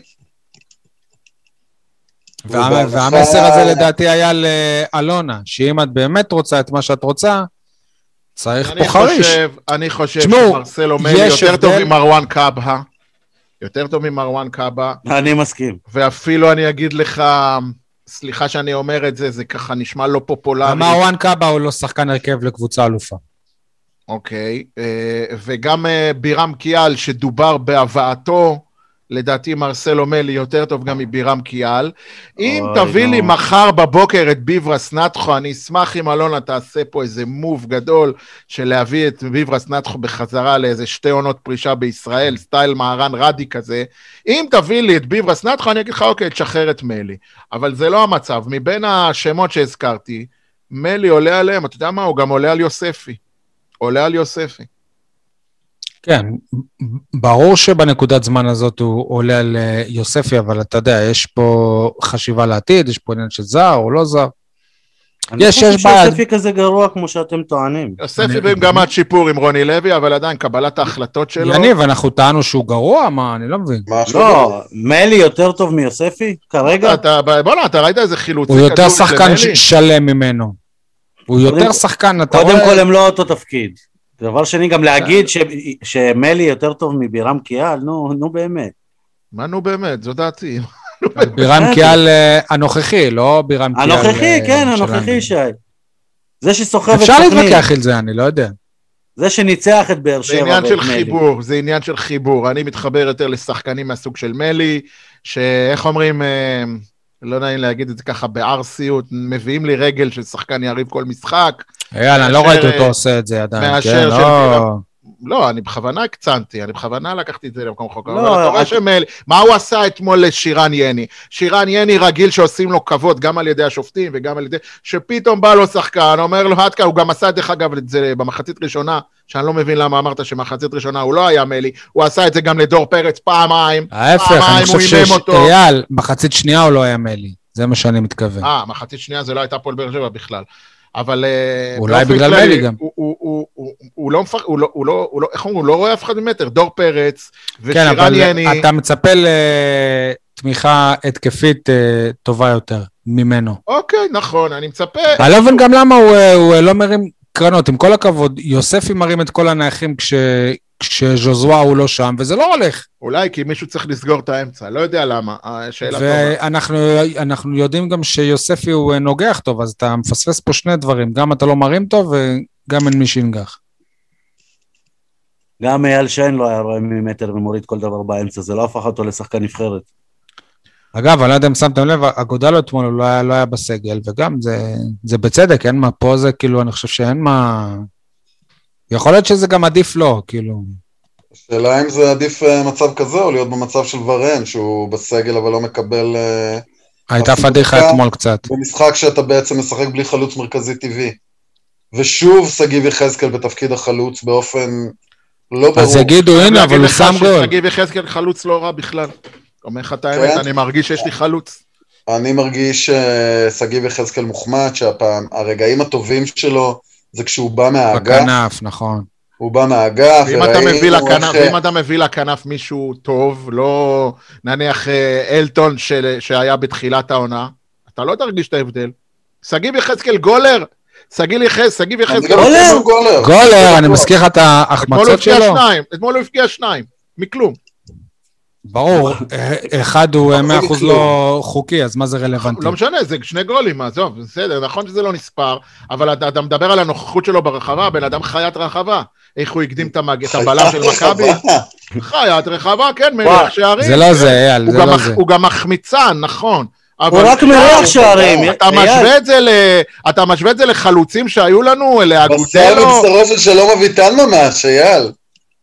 וה- והמסר הזה לדעתי היה לאלונה, שאם את באמת רוצה את מה שאת רוצה, צריך אני פה חריש. חושב, אני חושב שמרסלו מלי יש יותר טוב ממרואן קאבה, יותר טוב ממרואן קאבה, אני מסכים. ואפילו אני אגיד לך, סליחה שאני אומר את זה, זה ככה נשמע לא פופולרי. מרואן קאבה הוא לא שחקן הרכב לקבוצה אלופה. אוקיי, אה, וגם אה, בירם קיאל, שדובר בהבאתו, לדעתי מרסלו מלי יותר טוב גם מבירם קיאל. אם תביא לי. מחר בבוקר את ביברס נטחו, אני אשמח אם אלונה תעשה פה איזה מוב גדול של להביא את ביברס נטחו בחזרה לאיזה שתי עונות פרישה בישראל, סטייל מהרן רדי כזה. אם תביא לי את ביברס נטחו, אני אגיד לך, אוקיי, תשחרר את מלי. אבל זה לא המצב. מבין השמות שהזכרתי, מלי עולה עליהם, אתה יודע מה? הוא גם עולה על יוספי. עולה על יוספי. כן, ברור שבנקודת זמן הזאת הוא עולה על אה, יוספי, אבל אתה יודע, יש פה חשיבה לעתיד, יש פה עניין של זר או לא זר. אני יש- לא יש חושב בעיה. שיוספי כזה גרוע כמו שאתם טוענים. יוספי אני- במגמת שיפור עם רוני לוי, אבל עדיין קבלת ההחלטות שלו. יניב, אנחנו טענו שהוא גרוע? מה, אני לא מבין. מה עכשיו? לא, מלי יותר טוב מיוספי כרגע? אתה, בוא'נה, אתה ראית איזה חילוצי הוא יותר שחקן שלם ממנו. הוא יותר קודם- שחקן, אתה קודם רואה... כל הם לא אותו תפקיד. דבר שני, גם להגיד ש- שמלי יותר טוב מבירם קיאל, נו, נו באמת. מה נו באמת, זו דעתי. [LAUGHS] בירם קיאל אה, הנוכחי, לא בירם קיאל... הנוכחי, אה, כן. הנוכחי, שי. זה שסוחב את אפשר סכנין. להתווכח על זה, אני לא יודע. זה שניצח את באר זה שבע. עניין ואת של מלי. חיבור, זה עניין של חיבור. אני מתחבר יותר לשחקנים מהסוג של מלי, שאיך אומרים, אה, לא נעים להגיד את זה ככה בערסיות, מביאים לי רגל של שחקן יריב כל משחק. אייל, אני לא ראיתי אותו עושה את זה עדיין, מאשר כן? של לא... אני בכוונה הקצנתי, אני בכוונה לקחתי את זה למקום רחוק. לא, אבל אתה רואה שמלי, מה הוא עשה אתמול לשירן יני? שירן יני רגיל שעושים לו כבוד גם על ידי השופטים וגם על ידי... שפתאום בא לו שחקן, אומר לו, עד כאן, הוא גם עשה דרך אגב את זה במחצית ראשונה, שאני לא מבין למה אמרת שמחצית ראשונה הוא לא היה מלי, הוא עשה את זה גם לדור פרץ פעמיים. ההפך, פעמיים אני חושב שיש... אייל, מחצית שנייה הוא לא היה מלי, זה מה שאני מתכוון. אה, מחצית שנייה זה לא הייתה הפועל באר שבע בכלל. אבל... אה, אולי בגלל מלי גם. הוא- לא. הוא לא, לא, הוא לא, איך אומרים? הוא לא רואה אף אחד ממטר. דור פרץ כן, ושירן אבל יני. אתה מצפה לתמיכה התקפית אה, טובה יותר ממנו. אוקיי, נכון, אני מצפה. אני לא מבין גם למה הוא, הוא אה, לא מרים קרנות, עם כל הכבוד, יוספי מרים את כל הנייחים כש... כשז'וזווה הוא לא שם, וזה לא הולך. אולי כי מישהו צריך לסגור את האמצע, לא יודע למה. שאלה טובה. ואנחנו אנחנו יודעים גם שיוספי הוא אה, נוגח טוב, אז אתה מפספס פה שני דברים, גם אתה לא מרים טוב וגם אין מי שינגח. גם אייל שיין לא היה רואה ממטר ומוריד כל דבר באמצע, זה לא הפך אותו לשחקן נבחרת. אגב, אני לא יודע אם שמתם לב, אגודלו אתמול לא היה, לא היה בסגל, וגם זה, זה בצדק, אין מה, פה זה כאילו, אני חושב שאין מה... יכול להיות שזה גם עדיף לו, כאילו. השאלה אם זה עדיף אה, מצב כזה, או להיות במצב של ורן, שהוא בסגל אבל לא מקבל... אה, הייתה פדיחה. אתמול קצת. במשחק שאתה בעצם משחק בלי חלוץ מרכזי טבעי. ושוב שגיב יחזקאל בתפקיד החלוץ באופן לא ברור. אז יגידו, הנה, אבל הוא שם גול. שגיב יחזקאל חלוץ לא רע בכלל. אומר לך את האמת, כן? אני מרגיש שיש לי חלוץ. אני מרגיש ששגיב יחזקאל מוחמד, שהפעם, הרגעים הטובים שלו זה כשהוא בא מהאגף, בכנף, נכון. הוא בא מהאגף, ואם אתה מביא וראינו לכנף, איך... ואם אתה מביא לכנף מישהו טוב, לא נניח אה, אלטון של- שהיה בתחילת העונה, אתה לא תרגיש את ההבדל. שגיב יחזקאל גולר, שגיב יחזקאל... גולר? גולר. גולר, אני. מזכיר לך את אתמול הוא ההחמצות שלו. שניים, אתמול הוא הבקיע שניים, מכלום. ברור, אה, אחד הוא אה, מחזיק 100% כלום. לא חוקי, אז מה זה רלוונטי? לא משנה, זה שני גולים, עזוב, בסדר, נכון שזה לא נספר, אבל אתה, מדבר על הנוכחות שלו ברחבה, הבן אדם חיית רחבה. איך הוא הקדים את הבלם של מכבי? חיית רחבה, כן, מלך שערים. זה לא זה, אייל, הוא זה לא זה. הוא גם מחמיצן, נכון. הוא אבל רק מריח שערים. אתה משווה את זה ל... אתה משווה את זה לחלוצים שהיו לנו, בשר לאגודלו? מבשרו של שלום אביטן ממש, אייל.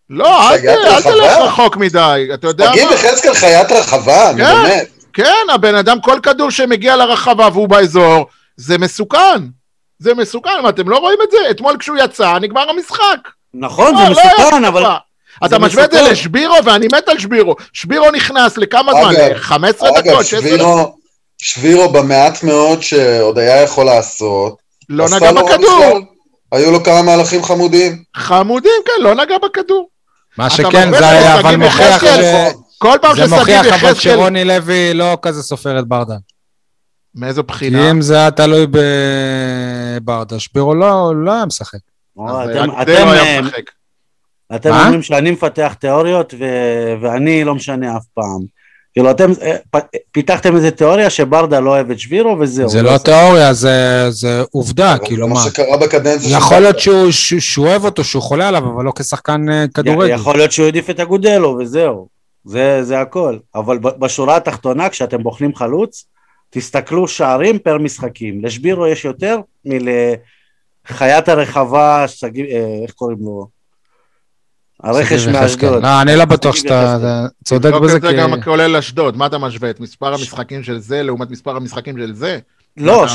לא, אל ת- חיית אל תלך? רחוק מדי, אתה יודע תגיד מה? יחזקאל חיית רחבה, אני כן. באמת. כן, הבן אדם, כל כדור שמגיע לרחבה והוא באזור, זה מסוכן. זה מסוכן, מה, אתם לא רואים את זה? אתמול כשהוא יצא, נגמר המשחק. נכון, לא, זה לא היה מסוכן, אבל... אתה משווה את זה. לשבירו, ואני מת על שבירו. שבירו נכנס לכמה זמן? אגב, 15 אגב, דקות, 16 דקות. שבירו, שבירו במעט מאוד שעוד היה יכול לעשות, לא נגע בכדור. היו לו כמה מהלכים חמודים. חמודים, כן, לא נגע בכדור. מה שכן, זה היה זה אבל מוכיח יחזקאל, ש... כל פעם זה ששגיב מוכיח אבל יחזקאל... שרוני לוי לא כזה סופר את ברדה. מאיזו כי בחינה? אם זה היה תלוי בברדה, שבירו לא לא היה משחק. אתם- מה? אומרים שאני מפתח תיאוריות ו- ואני לא משנה אף פעם. כאילו אתם אה, פיתחתם איזה תיאוריה שברדה לא אוהב את שבירו וזהו. זה לא תיאוריה, זה- זה עובדה, כאילו מה. מה שקרה בקדנציה יכול להיות. שהוא- שהוא שהוא אוהב אותו, שהוא חולה עליו, אבל לא כשחקן אה, כדורגל. יכול להיות שהוא העדיף את אגודלו וזהו. זה, זה הכל. אבל ב- בשורה התחתונה, כשאתם בוחנים חלוץ, תסתכלו שערים פר משחקים. לשבירו יש יותר מלחיית הרחבה, שגיב, אה, איך קוראים לו? הרכש מאשדוד. יחזקאל. לא, אני לא בטוח שאתה צודק תבדוק בזה, את זה. גם כולל אשדוד, מה אתה משווה? את מספר המשחקים של זה לעומת מספר המשחקים של זה? לא?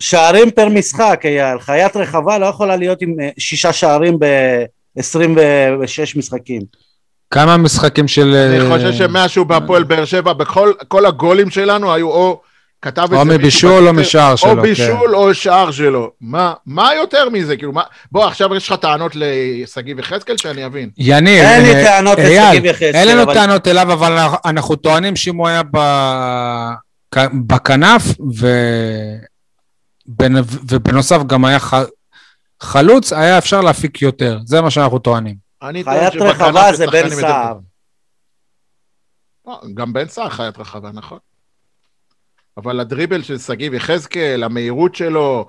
שערים פר משחק, אייל. חיית רחבה לא יכולה להיות עם אה, שישה שערים ב-26 משחקים. כמה משחקים של... אני אה, חושב שמאז שהוא בהפועל באר שבע, בכל כל הגולים שלנו היו או... כתב את זה או מבישול או משער שלו, או כן. בישול או שער שלו. מה, מה יותר מזה? כאילו, מה... בוא, עכשיו יש לך טענות לשגיב יחזקאל שאני אבין. יניב, אין לי אה, טענות אייל, לשגיב יחזקאל, אין לנו אבל- טענות אליו, אבל אנחנו- טוענים שאם הוא היה בכנף, ו- בנ- ובנוסף גם היה ח- חלוץ, היה אפשר להפיק יותר. זה מה שאנחנו טוענים. חיית רחבה זה בן סער. טובים. גם בן סער חיית רחבה, נכון. אבל הדריבל של שגיב יחזקאל, המהירות שלו,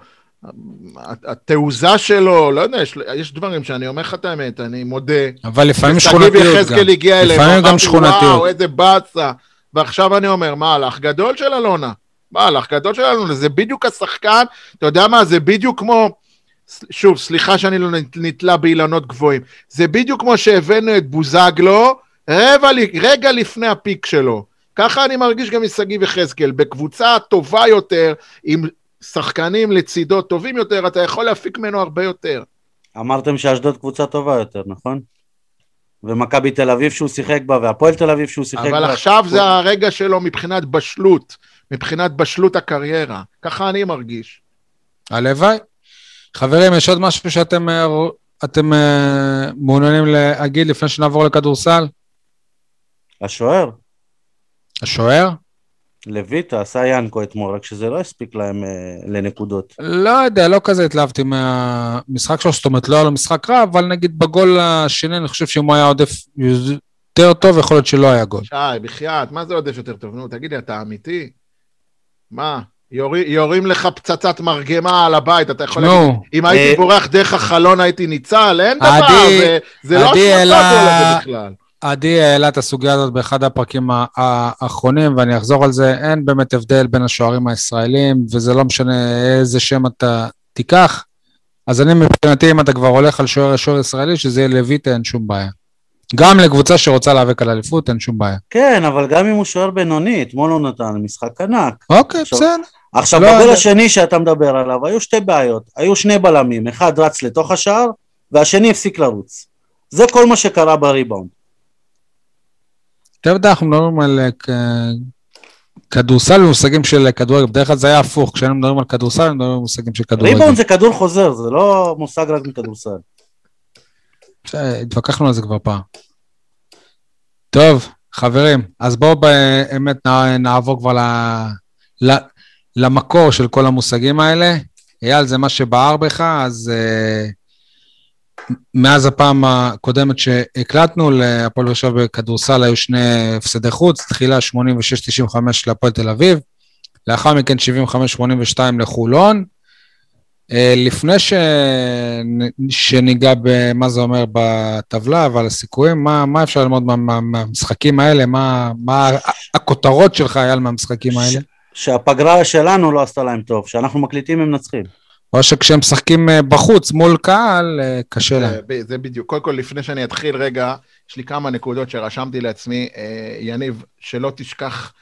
התעוזה שלו, לא יודע, יש, יש דברים שאני אומר לך את האמת, אני מודה. אבל לפעמים שכונתיות גם. שגיב יחזקאל הגיע אליהם, לפעמים גם שכונתיות. וואו, איזה באסה. ועכשיו אני אומר, מהלך גדול של אלונה. מהלך גדול של אלונה, זה בדיוק השחקן, אתה יודע מה, זה בדיוק כמו... שוב, סליחה שאני לא נתלה באילנות גבוהים. זה בדיוק כמו שהבאנו את בוזגלו רבע, רגע לפני הפיק שלו. ככה אני מרגיש גם משגיב יחזקאל. בקבוצה טובה יותר, עם שחקנים לצידו טובים יותר, אתה יכול להפיק ממנו הרבה יותר. אמרתם שאשדוד קבוצה טובה יותר, נכון? ומכבי תל אביב שהוא שיחק בה, והפועל תל אביב שהוא שיחק אבל בה. אבל עכשיו זה הרגע שלו מבחינת בשלות, מבחינת בשלות הקריירה. ככה אני מרגיש. הלוואי. חברים, יש עוד משהו שאתם אתם, uh, מעוניינים להגיד לפני שנעבור לכדורסל? השוער. השוער? לויטה עשה ינקו אתמול, רק שזה לא הספיק להם uh, לנקודות. לא יודע, לא כזה התלהבתי מהמשחק שלו, זאת אומרת, לא היה לו משחק רע, אבל נגיד בגול השני, אני חושב שאם הוא היה עודף יותר טוב, יכול להיות שלא היה גול. שי, בחייאת, מה זה עודף יותר טוב? נו, תגיד לי, אתה אמיתי? מה? יורים, יורים לך פצצת מרגמה על הבית, אתה יכול להגיד, אם הייתי אה, בורח דרך החלון הייתי ניצל, אין דבר, זה, זה לא השמצה הזה בכלל. עדי העלה את הסוגיה הזאת באחד הפרקים האחרונים, ואני אחזור על זה, אין באמת הבדל בין השוערים הישראלים, וזה לא משנה איזה שם אתה תיקח. אז אני מבחינתי, אם אתה כבר הולך על שוער שוער ישראלי, שזה יהיה לויטה, אין שום בעיה. גם לקבוצה שרוצה להיאבק על אליפות, אין שום בעיה. כן, אבל גם אם הוא שוער בינוני, אתמול הוא נתן משחק ענק. אוקיי, בסדר. עכשיו, לא בגול השני שאתה מדבר עליו, היו שתי בעיות. היו שני בלמים, אחד רץ לתוך השער, והשני הפסיק לרוץ. זה כל מה שקרה בריבאונד. אתה יודע, אנחנו מדברים על אה, כדורסל במושגים של כדורגל, בדרך כלל זה היה הפוך, כשאנחנו מדברים על כדורסל, אנחנו מדברים על מושגים של כדורגל. ריבאונד זה כדור חוזר, זה לא מושג רק מכדורסל. התווכחנו על זה כבר פעם. טוב, חברים, אז בואו באמת נעבור כבר למקור של כל המושגים האלה. אייל, זה מה שבער בך, אז uh, מאז הפעם הקודמת שהקלטנו, להפועל באר שבע בכדורסל היו שני הפסדי חוץ, תחילה 86-95 להפועל תל אביב, לאחר מכן 75-82 לחולון. Uh, לפני ש... שניגע במה זה אומר בטבלה ועל הסיכויים, מה, מה אפשר ללמוד מה, מה, מהמשחקים האלה? מה, מה הכותרות שלך, אייל, מהמשחקים האלה? שהפגרה שלנו לא עשתה להם טוב, שאנחנו מקליטים הם מנצחים. או שכשהם משחקים אה, בחוץ מול קהל, אה, קשה להם. זה בדיוק. קודם כל, לפני שאני אתחיל, רגע, יש לי כמה נקודות שרשמתי לעצמי. אה, יניב, שלא תשכח,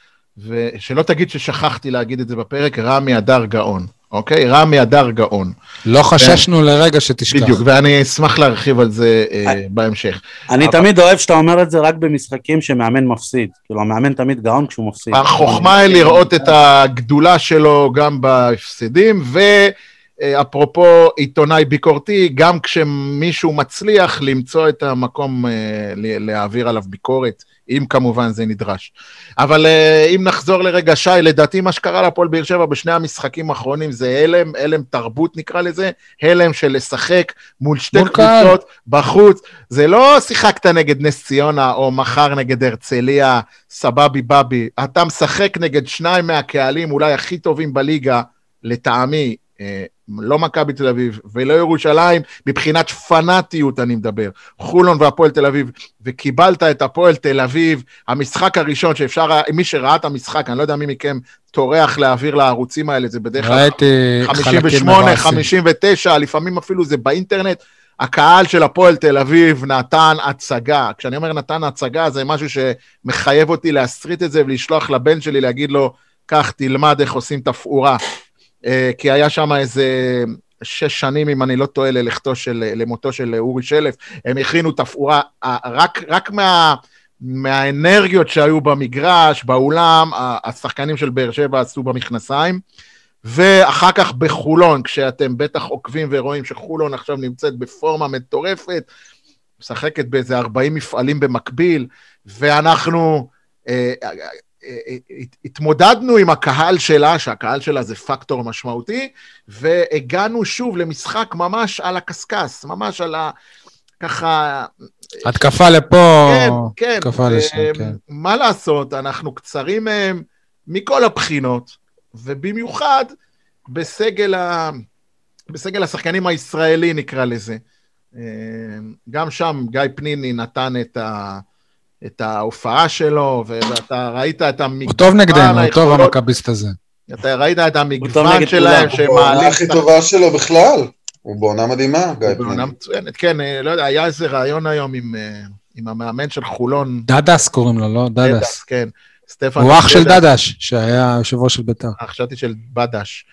ושלא תגיד ששכחתי להגיד את זה בפרק, רמי הדר גאון. אוקיי? רמי הדר גאון. לא חששנו לרגע שתשכח. בדיוק, ואני אשמח להרחיב על זה אה, בהמשך. אני אבל... תמיד אוהב שאתה אומר את זה רק במשחקים שמאמן מפסיד. כאילו, המאמן תמיד גאון כשהוא מפסיד. החוכמה היא לראות את הגדולה שלו גם בהפסדים, ואפרופו עיתונאי ביקורתי, גם כשמישהו מצליח למצוא את המקום אה, להעביר עליו ביקורת. אם כמובן זה נדרש. אבל uh, אם נחזור לרגע, שי, לדעתי מה שקרה להפועל באר שבע בשני המשחקים האחרונים זה הלם, הלם תרבות נקרא לזה, הלם של לשחק מול שתי מול קבוצות בחוץ. זה לא שיחקת נגד נס ציונה או מחר נגד הרצליה, סבבי בבי. אתה משחק נגד שניים מהקהלים אולי הכי טובים בליגה, לטעמי, אה, לא מכבי תל אביב ולא ירושלים, מבחינת פנאטיות אני מדבר, חולון והפועל תל אביב, וקיבלת את הפועל תל אביב, המשחק הראשון שאפשר, מי שראה את המשחק, אני לא יודע מי מכם טורח להעביר לערוצים האלה, זה בדרך כלל 58, 59, לפעמים אפילו זה באינטרנט. הקהל של הפועל תל אביב נתן הצגה. כשאני אומר נתן הצגה, זה משהו שמחייב אותי להסריט את זה ולשלוח לבן שלי, להגיד לו, קח, תלמד איך עושים תפאורה. אה, כי היה שם איזה שש שנים, אם אני לא טועה, ללכתו של, למותו של אורי שלף. הם הכינו תפאורה, רק, רק מה... מהאנרגיות שהיו במגרש, באולם, השחקנים של באר שבע עשו במכנסיים. ואחר כך בחולון, כשאתם בטח עוקבים ורואים שחולון עכשיו נמצאת בפורמה מטורפת, משחקת באיזה 40 מפעלים במקביל, ואנחנו... אה, התמודדנו עם הקהל שלה, שהקהל שלה זה פקטור משמעותי, והגענו שוב למשחק ממש על הקשקש, ממש על ה... ככה, התקפה לפה, כן, כן. התקפה לשם, אה, כן. מה לעשות, אנחנו קצרים מהם מכל הבחינות, ובמיוחד בסגל, ה... בסגל השחקנים הישראלי, נקרא לזה. אה, גם שם גיא פניני נתן את, ה... את ההופעה שלו, ואתה ראית את המגוון, הוא טוב נגדנו, הוא טוב המכביסט הזה. אתה ראית את המגוון שלהם. שהם הוא בעונה מעלים... הכי טובה שלו בכלל. הוא בעונה מדהימה, גיא הוא בעונה. מצוינת, כן, אה, לא יודע, היה איזה ראיון היום עם, אה, עם המאמן של חולון, דדס קוראים לו, לא? דדס. כן, סטפן... הוא אח של דדס. דדש, שהיה יושב ראש של בית"ר. אה, חשבתי של בדש.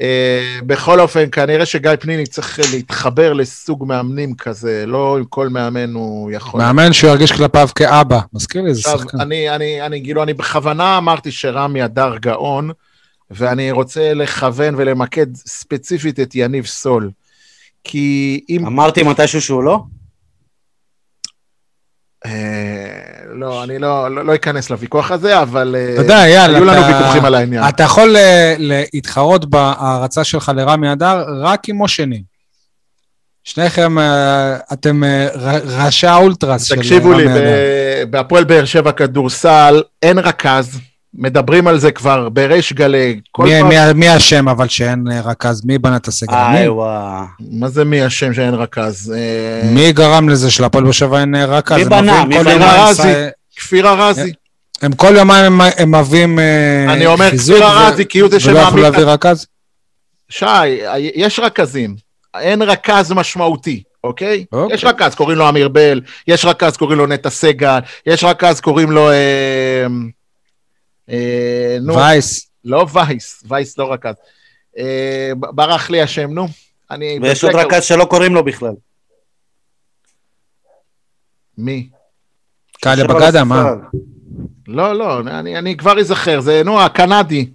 אה, בכל אופן, כנראה שגיא פניני צריך להתחבר לסוג מאמנים כזה, לא עם כל מאמן הוא יכול. מאמן שהוא ירגיש כלפיו כאבא. מזכיר לי איזה עכשיו, שחקן. אני, אני, אני, כאילו, אני בכוונה אמרתי שרמי הדר גאון, ואני רוצה לכוון ולמקד ספציפית את יניב סול. כי אם... אמרתי מתישהו שהוא לא? אה, לא, אני לא, לא, לא אכנס לוויכוח הזה, אבל... אה, היו לנו ויכוחים על העניין. אתה יכול אה, להתחרות בהערצה שלך לרמי אדר רק עם מושני. שניכם, אתם ראשי האולטרס של תקשיבו לי, רמי אדר. ב- בהפועל באר שבע כדורסל אין רכז, מדברים על זה כבר בריש גלי. מי- פעם- מי- מי אשם אבל שאין רכז? מי בנה את הסגל? איי וואו. מה זה מי אשם שאין רכז? אה, מי גרם לזה שלהפועל באר שבע אין אה, רכז? מי בנה? מי בנה? רזי. ס- כפיר ארזי. הם כל יומיים הם- הם מביאים אה, אני אומר חיזוק כפיר ו- ארזי, כי הוא זה ולא יכלו. להביא רכז? שי, יש רכזים, אין רכז משמעותי, אוקיי? אוקיי. יש רכז, קוראים לו אמיר בל, יש רכז, קוראים לו נטע סגל, יש רכז, קוראים לו... אה, נו, וייס. לא וייס, וייס לא רכז. אה, ברח לי השם, נו. אני... ויש עוד רכז שלא קוראים לו בכלל. מי? קאלה בגדה, מה? לא, לא, אני, אני כבר אזכר, זה, נו, הקנדי.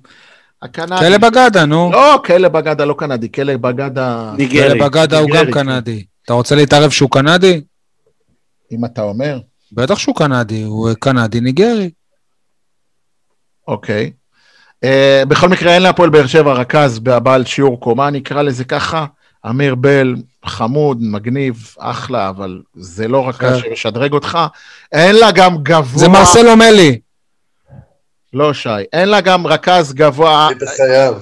הקנדי. כאלה בגדה, נו. לא, כאלה בגדה, לא קנדי, כאלה בגדה, ניגרי. כאלה בגדה הוא גם קנדי. אתה רוצה להתערב שהוא קנדי? אם אתה אומר. בטח שהוא קנדי, הוא קנדי ניגרי. אוקיי. Uh, בכל מקרה, אין להפועל באר שבע רכז בעל שיעור קומה, נקרא לזה ככה. אמיר בל, חמוד, מגניב, אחלה, אבל זה לא רכז כן. שמשדרג אותך. אין לה גם גבוה... זה מרסלו מלי. לא, שי. אין לה גם רכז גבוה... היית חייב.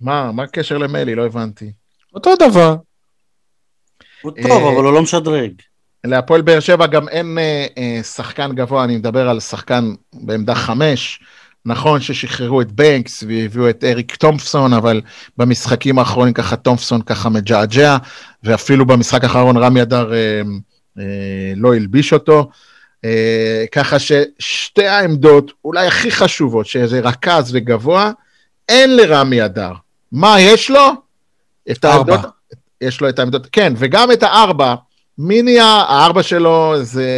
מה, מה הקשר למלי? לא הבנתי. אותו דבר. הוא טוב, אה, אבל הוא לא משדרג. להפועל באר שבע גם אין אה, אה, שחקן גבוה, אני מדבר על שחקן בעמדה חמש. נכון ששחררו את בנקס והביאו את אריק תומפסון, אבל במשחקים האחרונים ככה תומפסון ככה מג'עג'ע, ואפילו במשחק האחרון רמי אדר אה, אה, לא הלביש אותו. אה, ככה ששתי העמדות אולי הכי חשובות, שזה רכז וגבוה, אין לרמי אדר. מה יש לו? את. העמדות, יש לו את העמדות, כן, וגם את הארבע. מי נהיה, הארבע שלו זה,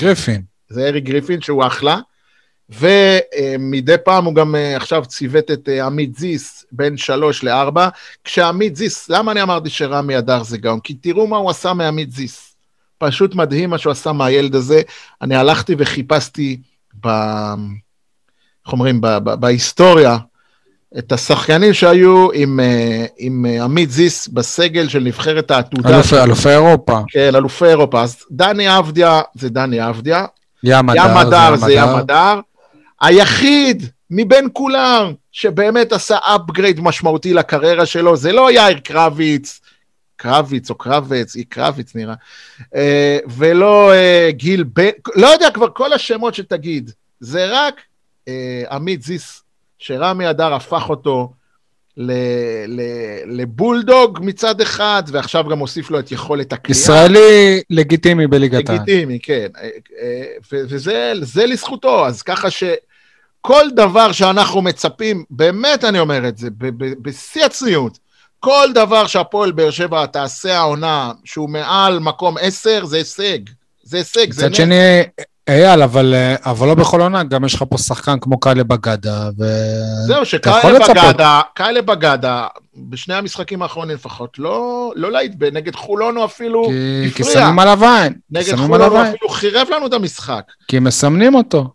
גריפין. זה אריק גריפין שהוא אחלה, ומדי פעם הוא גם אה, עכשיו ציוות את אה, עמית זיס בין שלוש לארבע, כשעמית זיס, למה אני אמרתי שרמי אדר זה גאון? כי תראו מה הוא עשה מעמית זיס. פשוט מדהים מה שהוא עשה מהילד הזה. אני הלכתי וחיפשתי ב... איך אומרים? ב- ב- בהיסטוריה את השחקנים שהיו עם, אה, עם אה, עמית זיס בסגל של נבחרת העתודה. אלופי- אלופי אירופה. כן, אלופי אירופה. אז דני אבדיה זה דני אבדיה, ים ים הדר זה ים הדר. היחיד מבין כולם שבאמת עשה upgrade משמעותי לקריירה שלו, זה לא יאיר קרביץ, קרביץ או קרבץ, היא קרביץ נראה, אה, ולא גיל בן, לא יודע כבר כל השמות שתגיד, זה רק עמית זיס, שרמי אדר הפך אותו ל, ל, לבולדוג מצד אחד, ועכשיו גם הוסיף לו את יכולת הקריאה. ישראלי לגיטימי בליגת העל. לגיטימי, כן. אה, אה, וזה זה לזכותו, אז ככה שכל דבר שאנחנו מצפים, באמת אני אומר את זה, בשיא הצניעות, כל דבר שהפועל באר שבע תעשה העונה שהוא מעל מקום עשר, זה הישג. זה הישג, זה מצד שני, אייל, אבל אה, אבל לא בכל עונה, גם יש לך פה שחקן כמו קאלה בגדה, ו... זהו, שקאלה. בגדה, קאלה בגדה, בשני המשחקים האחרונים לפחות, לא, לא להיט, נגד חולון הוא אפילו כי- כי הפריע. שמים עליו עין. כי נגד חולון הוא. אפילו חירב לנו את המשחק. כי מסמנים אותו.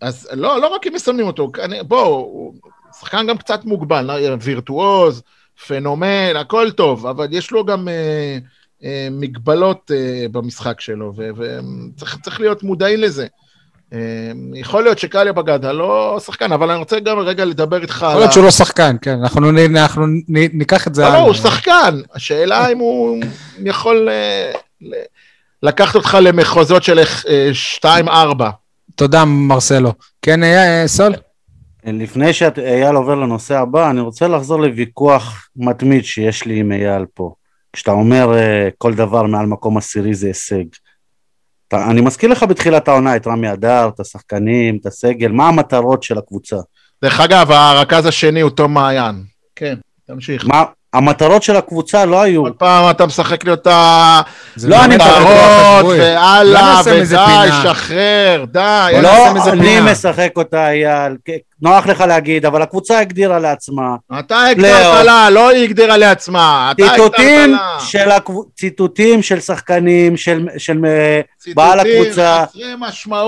אז לא, לא רק אם מסמנים אותו, בואו, שחקן גם קצת מוגבל, וירטואוז, פנומן, הכל טוב, אבל יש לו גם, אה, מגבלות אה, במשחק שלו, וצריך להיות מודעים לזה. אה, יכול להיות שקליה בגדה לא שחקן, אבל אני רוצה גם רגע לדבר איתך על... יכול להיות שהוא לא שחקן, כן, אנחנו, נ, אנחנו נ, ניקח את זה לא, לא, הוא שחקן. השאלה אם הוא יכול לקחת אותך למחוזות של 2-4. תודה, מרסלו. כן, סול? לפני שאייל עובר לנושא הבא, אני רוצה לחזור לוויכוח מתמיד שיש לי עם אייל פה. כשאתה אומר uh, כל דבר מעל מקום עשירי זה הישג. אתה, אני מזכיר לך בתחילת העונה את רמי אדר, את השחקנים, את הסגל, מה המטרות של הקבוצה? דרך אגב, הרכז השני הוא תום מעיין. כן, תמשיך. מה, המטרות של הקבוצה לא היו... עוד פעם אתה משחק לי אותה... לא, אני מטרות, והלאה, ודי, שחרר, די. לא, אני משחק אותה, אייל. נוח לך להגיד, אבל הקבוצה הגדירה לעצמה. אתה הגדרת לה, לא היא הגדירה לעצמה. ציטוטים של, ציטוטים של שחקנים, של, של בעל הקבוצה,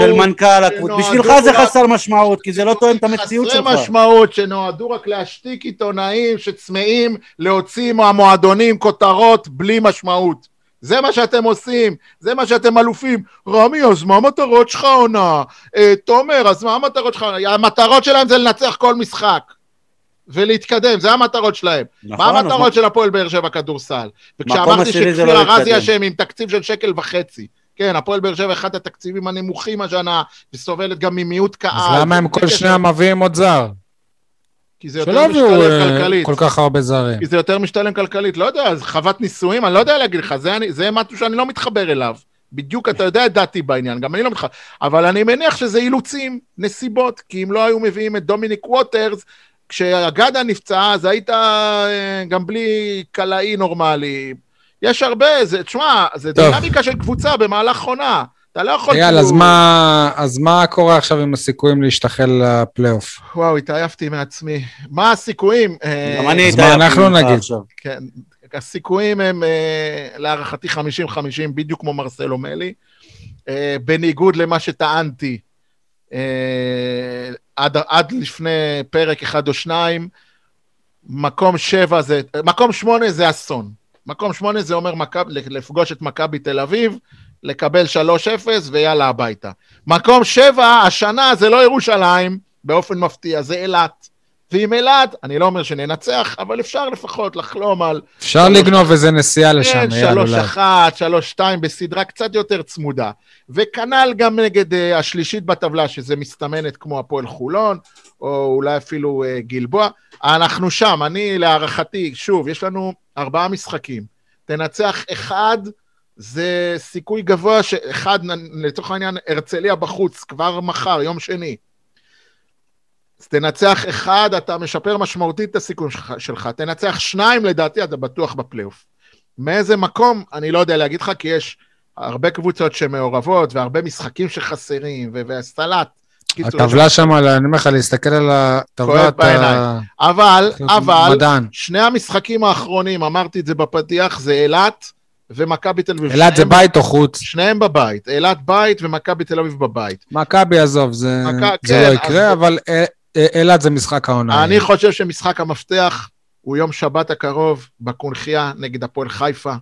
של מנכ"ל הקבוצה. בשבילך זה חסר משמעות, כי זה לא תואם את המציאות שלך. חסרי משמעות שנועדו רק להשתיק עיתונאים שצמאים להוציא מהמועדונים כותרות בלי משמעות. זה מה שאתם עושים, זה מה שאתם אלופים. רמי, אז מה המטרות שלך עונה? אה, תומר, אז מה המטרות שלך עונה? המטרות שלהם זה לנצח כל משחק. ולהתקדם, זה המטרות שלהם. נכון, מה המטרות נכון. של הפועל באר שבע כדורסל? וכשאמרתי שכפיר לא ארזי אשם עם תקציב של שקל וחצי. כן, הפועל באר שבע אחד התקציבים הנמוכים השנה, וסובלת גם ממיעוט קהל. אז למה הם כל שניה מביאים עוד זר? כי זה יותר משתלם אה, כלכלית. כל כך הרבה זרים. כי זה יותר משתלם כלכלית. לא יודע, זה חוות נישואים, אני לא יודע להגיד לך, זה, זה משהו שאני לא מתחבר אליו. בדיוק, אתה יודע את דעתי בעניין, גם אני לא מתחבר. אבל אני מניח שזה אילוצים, נסיבות, כי אם לא היו מביאים את דומיניק ווטרס, כשאגדה נפצע, אז היית אה, גם בלי קלעי נורמלי. יש הרבה, זה, תשמע, זה דינמיקה של קבוצה במהלך עונה. אתה לא יכול... אייל, אז מה, אז מה קורה עכשיו עם הסיכויים להשתחל לפלייאוף? וואו, התעייפתי מעצמי. מה הסיכויים? גם אני התעייפתי ממך עכשיו. כן, הסיכויים הם אה, להערכתי 50-50, בדיוק כמו מרסלו מלי. אה, בניגוד למה שטענתי אה, עד, עד לפני פרק אחד או שניים, מקום שבע זה, מקום שמונה זה אסון. מקום שמונה זה אומר מכב, לפגוש את מכבי תל אביב, לקבל 3-0 ויאללה הביתה. מקום 7, השנה זה לא ירושלים, באופן מפתיע, זה אילת. ועם אילת, אני לא אומר שננצח, אבל אפשר לפחות לחלום על... אפשר שלוש... לגנוב איזה נסיעה לשם, כן, שלוש אחת, שלוש שתיים, בסדרה קצת יותר צמודה. וכנ"ל גם נגד uh, השלישית בטבלה, שזה מסתמנת כמו הפועל חולון, או אולי אפילו uh, גלבוע. אנחנו שם, אני להערכתי, שוב, יש לנו ארבעה משחקים. תנצח אחד, זה סיכוי גבוה שאחד, לצורך העניין, הרצליה בחוץ, כבר מחר, יום שני. אז תנצח אחד, אתה משפר משמעותית את הסיכוי שלך. תנצח שניים, לדעתי, אתה בטוח בפלייאוף. מאיזה מקום, אני לא יודע להגיד לך, כי יש הרבה קבוצות שמעורבות, והרבה משחקים שחסרים, והסטלט. הטבלה שם, אני אומר לך, להסתכל על הטבלה, אתה... אבל, אבל, שני המשחקים האחרונים, אמרתי את זה בפתיח, זה אילת ומכבי תל אביב. אילת זה בית או חוץ? שניהם בבית. אילת בית ומכבי תל אביב בבית. מכבי, עזוב, זה, מק... זה כן, לא יקרה, אז... אבל אילת זה משחק העונה. אני חושב שמשחק המפתח הוא יום שבת הקרוב בקונכייה נגד הפועל חיפה.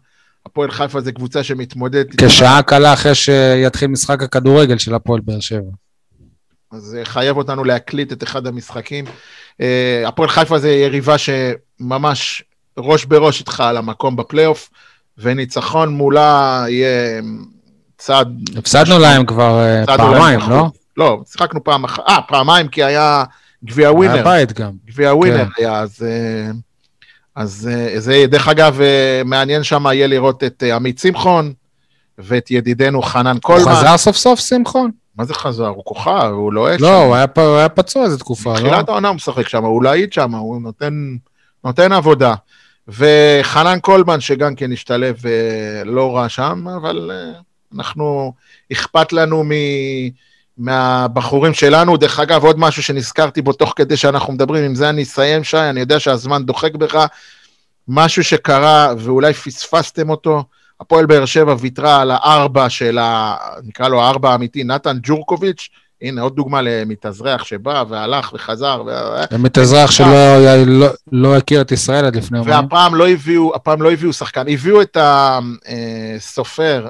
הפועל חיפה זה קבוצה שמתמודדת... כשעה קלה אחרי שיתחיל משחק הכדורגל של הפועל באר שבע. אז זה חייב אותנו להקליט את אחד המשחקים. אה, הפועל חיפה זה יריבה שממש ראש בראש איתך על המקום בפלייאוף, וניצחון מולה יהיה צעד... הפסדנו להם כבר אה, פעמיים, לא? לא, שיחקנו פעם אחת, אה, פעמיים כי היה גביע ווינר. היה בית גם. גביע ווינר כן. היה, אז... אה, אז זה, דרך אגב, מעניין שם יהיה לראות את עמית שמחון ואת ידידנו חנן קולמן. הוא חזר סוף סוף, שמחון? מה זה חזר? הוא כוכב, הוא לוהט לא, הוא היה, הוא היה פצוע איזה תקופה, לא? בתחילת העונה הוא משחק שם, הוא להיט שם, הוא נותן, נותן עבודה. וחנן קולמן, שגם כן השתלב אה, לא רע שם, אבל אה, אנחנו, אכפת לנו מ... מהבחורים שלנו. דרך אגב, עוד משהו שנזכרתי בו תוך כדי שאנחנו מדברים, עם זה אני אסיים, שי, אני יודע שהזמן דוחק בך. משהו שקרה, ואולי פספסתם אותו, הפועל באר שבע ויתרה על הארבע של ה... נקרא לו הארבע האמיתי, נתן ג'ורקוביץ', הנה, עוד דוגמה למתאזרח שבא והלך וחזר. מתאזרח שלא לא, לא הכיר את ישראל עד לפני יומיים. והפעם לא הביאו, הפעם לא הביאו שחקן, הביאו את הסופר,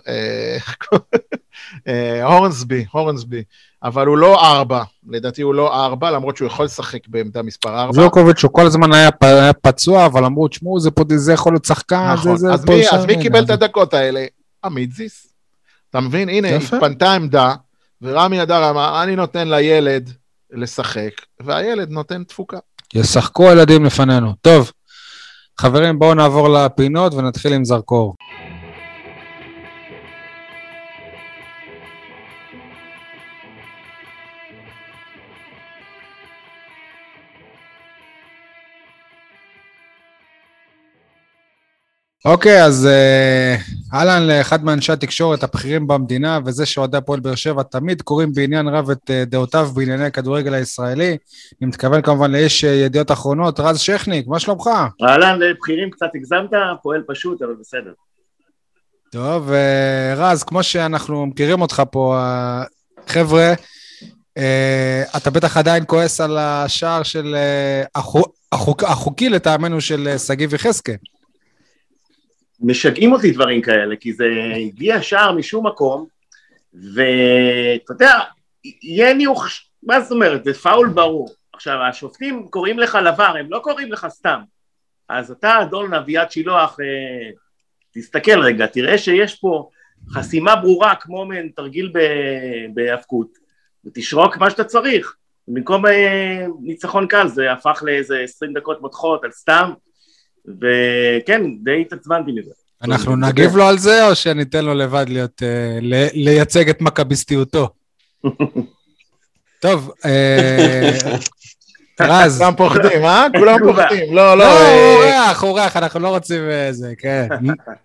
הורנסבי, הורנסבי. אבל הוא לא ארבע, לדעתי הוא לא ארבע, למרות שהוא יכול לשחק בעמדה מספר ארבע. זוקוביץ' הוא כל הזמן היה, היה פצוע, אבל אמרו, תשמעו, זה, זה יכול להיות שחקן, נכון. זה, זה... אז מי, אז מי קיבל את הדקות האלה? עמית זיס. אתה מבין? הנה, התפנתה עמדה, ורמי אדר אמר, אני נותן לילד לשחק, והילד נותן תפוקה. ישחקו הילדים לפנינו. טוב, חברים, בואו נעבור לפינות ונתחיל עם זרקור. אוקיי, אז אה, אהלן לאחד מאנשי התקשורת הבכירים במדינה, וזה שאוהדי הפועל באר שבע תמיד קוראים בעניין רב את אה, דעותיו בענייני הכדורגל הישראלי. אני מתכוון כמובן לאיש אה, ידיעות אחרונות, רז שכניק, מה שלומך? אהלן, לבכירים קצת הגזמת, פועל פשוט, אבל בסדר. טוב, רז, כמו שאנחנו מכירים אותך פה, חבר'ה, אתה בטח עדיין כועס על השער של החוקי לטעמנו של שגיב יחזקאל. משגעים אותי דברים כאלה, כי זה הגיע שער משום מקום, ואתה יודע, יהיה ניוך, מה זאת אומרת, זה פאול ברור. עכשיו, השופטים קוראים לך לבר, הם לא קוראים לך סתם. אז אתה, אדון אביעד שילוח, אה, תסתכל רגע, תראה שיש פה חסימה ברורה כמו מעין תרגיל בהאבקות, ותשרוק מה שאתה צריך. במקום אה, ניצחון קל זה הפך לאיזה עשרים דקות מותחות על סתם, וכן, די התעצבנתי מזה. אנחנו נגיב לו על זה, או שניתן לו לבד להיות, אה, לייצג את מכביסטיותו? [LAUGHS] טוב, אה, [LAUGHS] רז. כולם פוחדים, אה? כולם פוחדים. לא, לא. לא, הוא אורח, הוא אורח, אנחנו לא רוצים איזה, כן.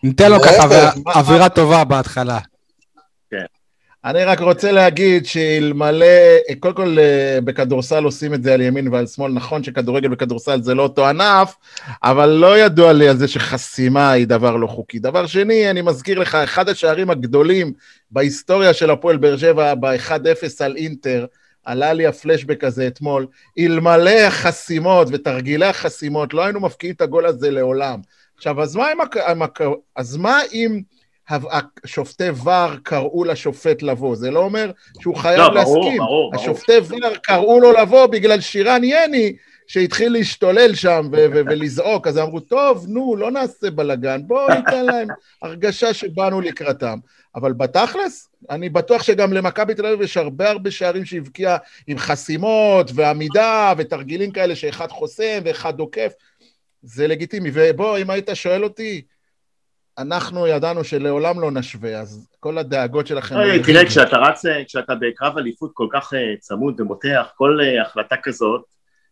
ניתן לו ככה אווירה טובה בהתחלה. אני רק רוצה להגיד שאלמלא, קודם כל אה, בכדורסל עושים את זה על ימין ועל שמאל, נכון שכדורגל וכדורסל זה לא אותו ענף, אבל לא ידוע לי על זה שחסימה היא דבר לא חוקי. דבר שני, אני מזכיר לך, אחד השערים הגדולים בהיסטוריה של הפועל באר שבע, ב-1-0 על אינטר, עלה לי הפלשבק הזה אתמול, אלמלא החסימות ותרגילי החסימות, לא היינו מפקיעים את הגול הזה לעולם. עכשיו, אז מה אם... אז מה אם... השופטי ור קראו לשופט לבוא, זה לא אומר שהוא חייב לא, להסכים. ברור, ברור. השופטי ור קראו לו לבוא בגלל שירן יני, שהתחיל להשתולל שם ו- ו- ולזעוק, אז אמרו, טוב, נו, לא נעשה בלאגן, בואו ניתן להם הרגשה שבאנו לקראתם. אבל בתכלס, אני בטוח שגם למכבי תל אביב יש הרבה הרבה שערים שהבקיע עם חסימות ועמידה ותרגילים כאלה שאחד חוסם ואחד דוקף, זה לגיטימי. ובוא, אם היית שואל אותי, אנחנו ידענו שלעולם לא נשווה, אז כל הדאגות שלכם... תראה, כשאתה רץ, כשאתה בקרב אליפות כל כך אה, צמוד ומותח, כל אה, החלטה כזאת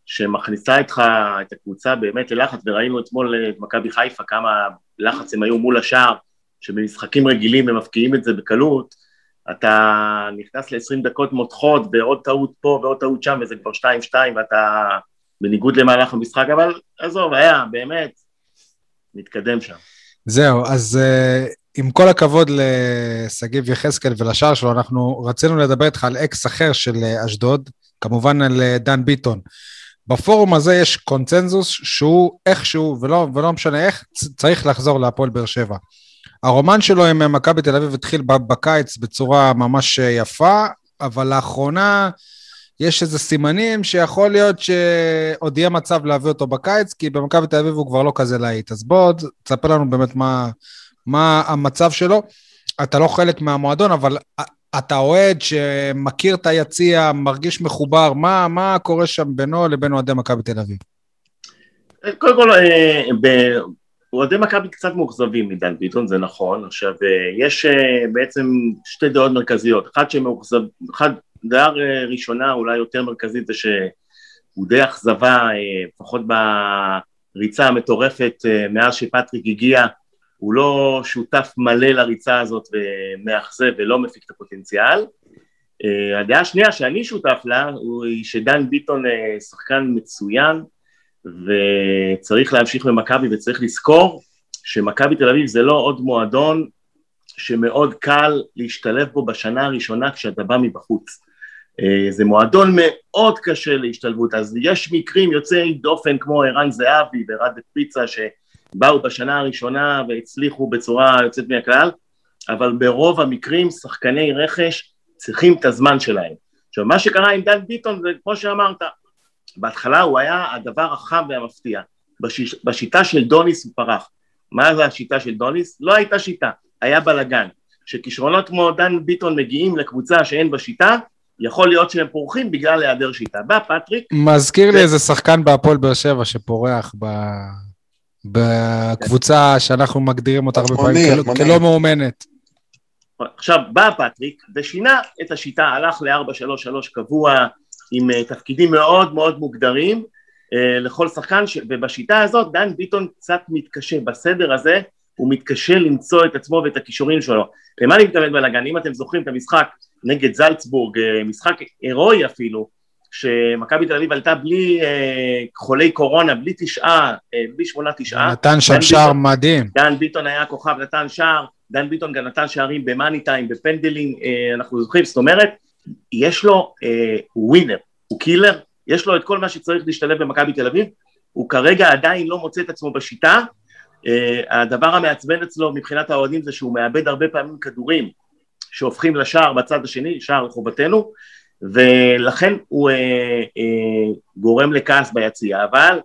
שמכניסה איתך את הקבוצה באמת ללחץ, וראינו אתמול אה, את מכבי חיפה כמה לחץ הם היו מול השער, שבמשחקים רגילים הם מפקיעים את זה בקלות, אתה נכנס ל-20 דקות מותחות ועוד טעות פה ועוד טעות שם וזה כבר 2-2 ואתה בניגוד למהלך המשחק, אבל עזוב, היה, באמת, נתקדם שם. זהו, אז uh, עם כל הכבוד לשגיב יחזקאל ולשאר שלו, אנחנו רצינו לדבר איתך על אקס אחר של uh, אשדוד, כמובן על uh, דן ביטון. בפורום הזה יש קונצנזוס שהוא איכשהו, ולא, ולא משנה איך, צריך לחזור להפועל באר שבע. הרומן שלו עם מכבי תל אביב התחיל בקיץ בצורה ממש יפה, אבל לאחרונה יש איזה סימנים שיכול להיות שעוד יהיה מצב להביא אותו בקיץ, כי במכבי תל אביב הוא כבר לא כזה להיט. אז בוא, תספר לנו באמת מה, מה המצב שלו. אתה לא חלק מהמועדון, אבל אתה אוהד שמכיר את היציע, מרגיש מחובר, מה, מה קורה שם בינו לבין אוהדי מכבי תל אביב? קודם כל, אה, אוהדי מכבי קצת מאוכזבים מדן ביטון, זה נכון. עכשיו, אה, יש אה, בעצם שתי דעות מרכזיות. אחת שמאוכזב, אחת דעה ראשונה, אולי יותר מרכזית, זה שהוא די אכזבה, אה, לפחות בריצה המטורפת אה, מאז שפטריק הגיע, הוא לא שותף מלא לריצה הזאת ומאכזב ולא מפיק את הפוטנציאל. אה, הדעה השנייה שאני שותף לה, היא שדן ביטון שחקן מצוין, וצריך להמשיך במכבי וצריך לזכור שמכבי תל אביב זה לא עוד מועדון שמאוד קל להשתלב בו בשנה הראשונה כשאתה בא מבחוץ. אה, זה מועדון מאוד קשה להשתלבות, אז יש מקרים יוצאי דופן כמו ערן זהבי ורדת פיצה שבאו בשנה הראשונה והצליחו בצורה יוצאת מהכלל, אבל ברוב המקרים שחקני רכש צריכים את הזמן שלהם. עכשיו מה שקרה עם דן ביטון זה כמו שאמרת, בהתחלה הוא היה הדבר החם והמפתיע, בשיש, בשיטה של דוניס הוא פרח. מה זה השיטה של דוניס? לא הייתה שיטה, היה בלאגן. כשכישרונות כמו דן ביטון מגיעים לקבוצה שאין בה שיטה, יכול להיות שהם פורחים בגלל היעדר שיטה. בא פטריק... מזכיר לי איזה שחקן בהפועל באר שבע שפורח ב... בקבוצה שאנחנו מגדירים אותה הרבה פעמים כלא- כלא מאומנת. עכשיו בא פטריק ושינה את השיטה, הלך ל-4-3-3 קבוע עם אה, תפקידים מאוד מאוד מוגדרים אה, לכל שחקן, ש... ובשיטה הזאת דן ביטון קצת מתקשה, בסדר הזה הוא מתקשה למצוא את עצמו ואת הכישורים שלו. למה אני מתכוון בלאגן? אם אתם זוכרים את המשחק נגד זלצבורג, אה, משחק הירואי אפילו, שמכבי תל אביב עלתה בלי אה, חולי קורונה, בלי תשעה, אה, בלי שמונה תשעה. נתן שם שער ביטון- מדהים. דן ביטון היה כוכב, נתן שער, דן ביטון גם נתן שערים במאני טיים, בפנדלים, אה, אנחנו זוכרים, זאת אומרת, יש לו, אה, הוא winner, הוא killer, יש לו את כל מה שצריך להשתלב במכבי תל אביב, הוא כרגע עדיין לא מוצא את עצמו בשיטה, אה, הדבר המעצבן אצלו מבחינת האוהדים זה שהוא מאבד הרבה פעמים כדורים שהופכים לשער בצד השני, שער לחובתנו, ולכן הוא אה, אה, גורם לכעס ביציע, אבל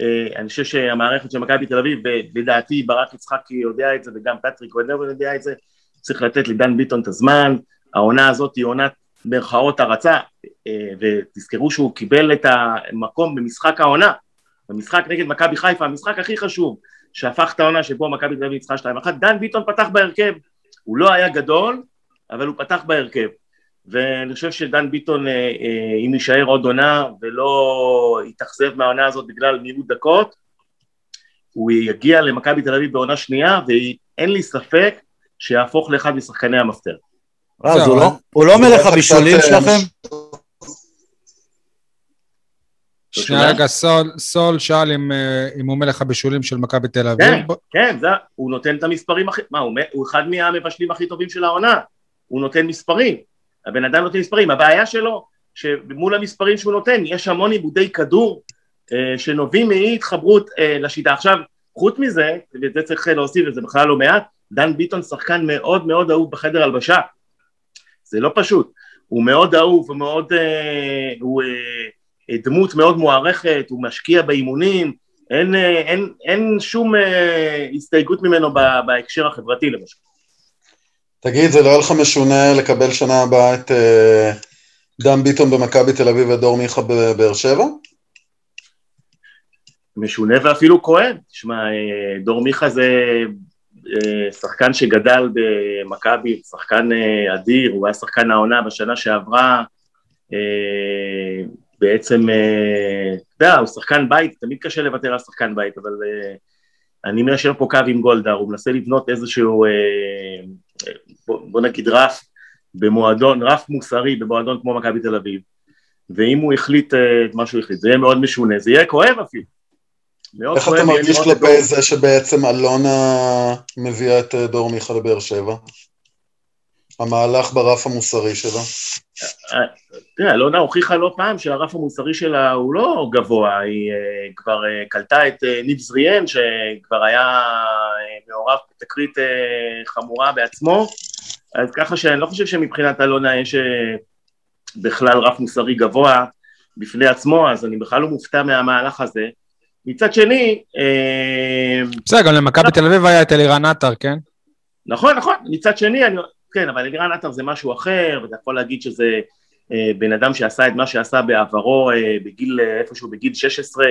אה, אני חושב שהמערכת של מכבי תל אביב, לדעתי ברק יצחקי יודע את זה וגם פטריק ודבר יודע את זה, צריך לתת לדן ביטון את הזמן, העונה הזאת היא עונת מירכאות הרצה, אה, ותזכרו שהוא קיבל את המקום במשחק העונה, במשחק נגד מכבי חיפה, המשחק הכי חשוב, שהפך את העונה שבו מכבי תל אביב ניצחה 2-1, דן ביטון פתח בהרכב, הוא לא היה גדול, אבל הוא פתח בהרכב. ואני חושב שדן ביטון, אה, אה, אם יישאר עוד עונה ולא יתאכזב מהעונה הזאת בגלל מיעוט דקות, הוא יגיע למכבי תל אביב בעונה שנייה, ואין לי ספק שיהפוך לאחד משחקני. אז הוא לא- אה? הוא לא מלך הבישולים שלכם? שנייה רגע, סול, סול שאל אם, אם הוא מלך הבישולים של מכבי תל אביב. כן, כן, זה, הוא נותן את המספרים הכי, מה, הוא, הוא אחד מהמבשלים הכי טובים של העונה, הוא נותן מספרים, הבן אדם נותן מספרים, הבעיה שלו, שמול המספרים שהוא נותן, יש המון עיבודי כדור אה, שנובעים מאי התחברות אה, לשיטה. עכשיו, חוץ מזה, וזה צריך להוסיף, וזה בכלל לא מעט, דן ביטון שחקן מאוד מאוד אהוב בחדר הלבשה, זה לא פשוט, הוא מאוד אהוב, הוא מאוד, אה, הוא אה, דמות מאוד מוערכת, הוא משקיע באימונים, אין, אה, אין, אין שום אה, הסתייגות ממנו בהקשר החברתי למשל. תגיד, זה לא היה לך משונה לקבל שנה הבאה את אה, דן ביטון במכבי תל אביב ודור מיכה בבאר שבע? משונה ואפילו כואב. תשמע, אה, דור מיכה זה אה, שחקן שגדל במכבי, שחקן אה, אדיר, הוא היה שחקן העונה בשנה שעברה, בעצם, אתה יודע, הוא שחקן בית, תמיד קשה לוותר על שחקן בית, אבל אני מיישר פה קו עם גולדהר, הוא מנסה לבנות איזשהו, בוא, בוא נגיד רף במועדון, רף מוסרי במועדון כמו מכבי תל אביב, ואם הוא החליט אה, את מה שהוא החליט, זה יהיה מאוד משונה, זה יהיה כואב אפילו. איך אתה מרגיש כלפי. זה שבעצם אלונה מביאה את אה, דור מיכה לבאר שבע? המהלך ברף המוסרי שלה. תראה, אלונה הוכיחה לא פעם שהרף המוסרי שלה הוא לא גבוה, היא uh, כבר uh, קלטה את ניב זריאן, שכבר היה מעורב בתקרית חמורה בעצמו, אז ככה שאני לא חושב שמבחינת אלונה יש בכלל רף מוסרי גבוה בפני עצמו, אז אני בכלל לא מופתע מהמהלך הזה. מצד שני, בסדר, גם למכבי תל אביב היה את אלירן עטר, כן? נכון, נכון, מצד שני, אני, כן, אבל אלירן עטר זה משהו אחר, ואתה יכול להגיד שזה אה, בן אדם שעשה את מה שעשה בעברו אה, בגיל, אה, איפשהו בגיל 16,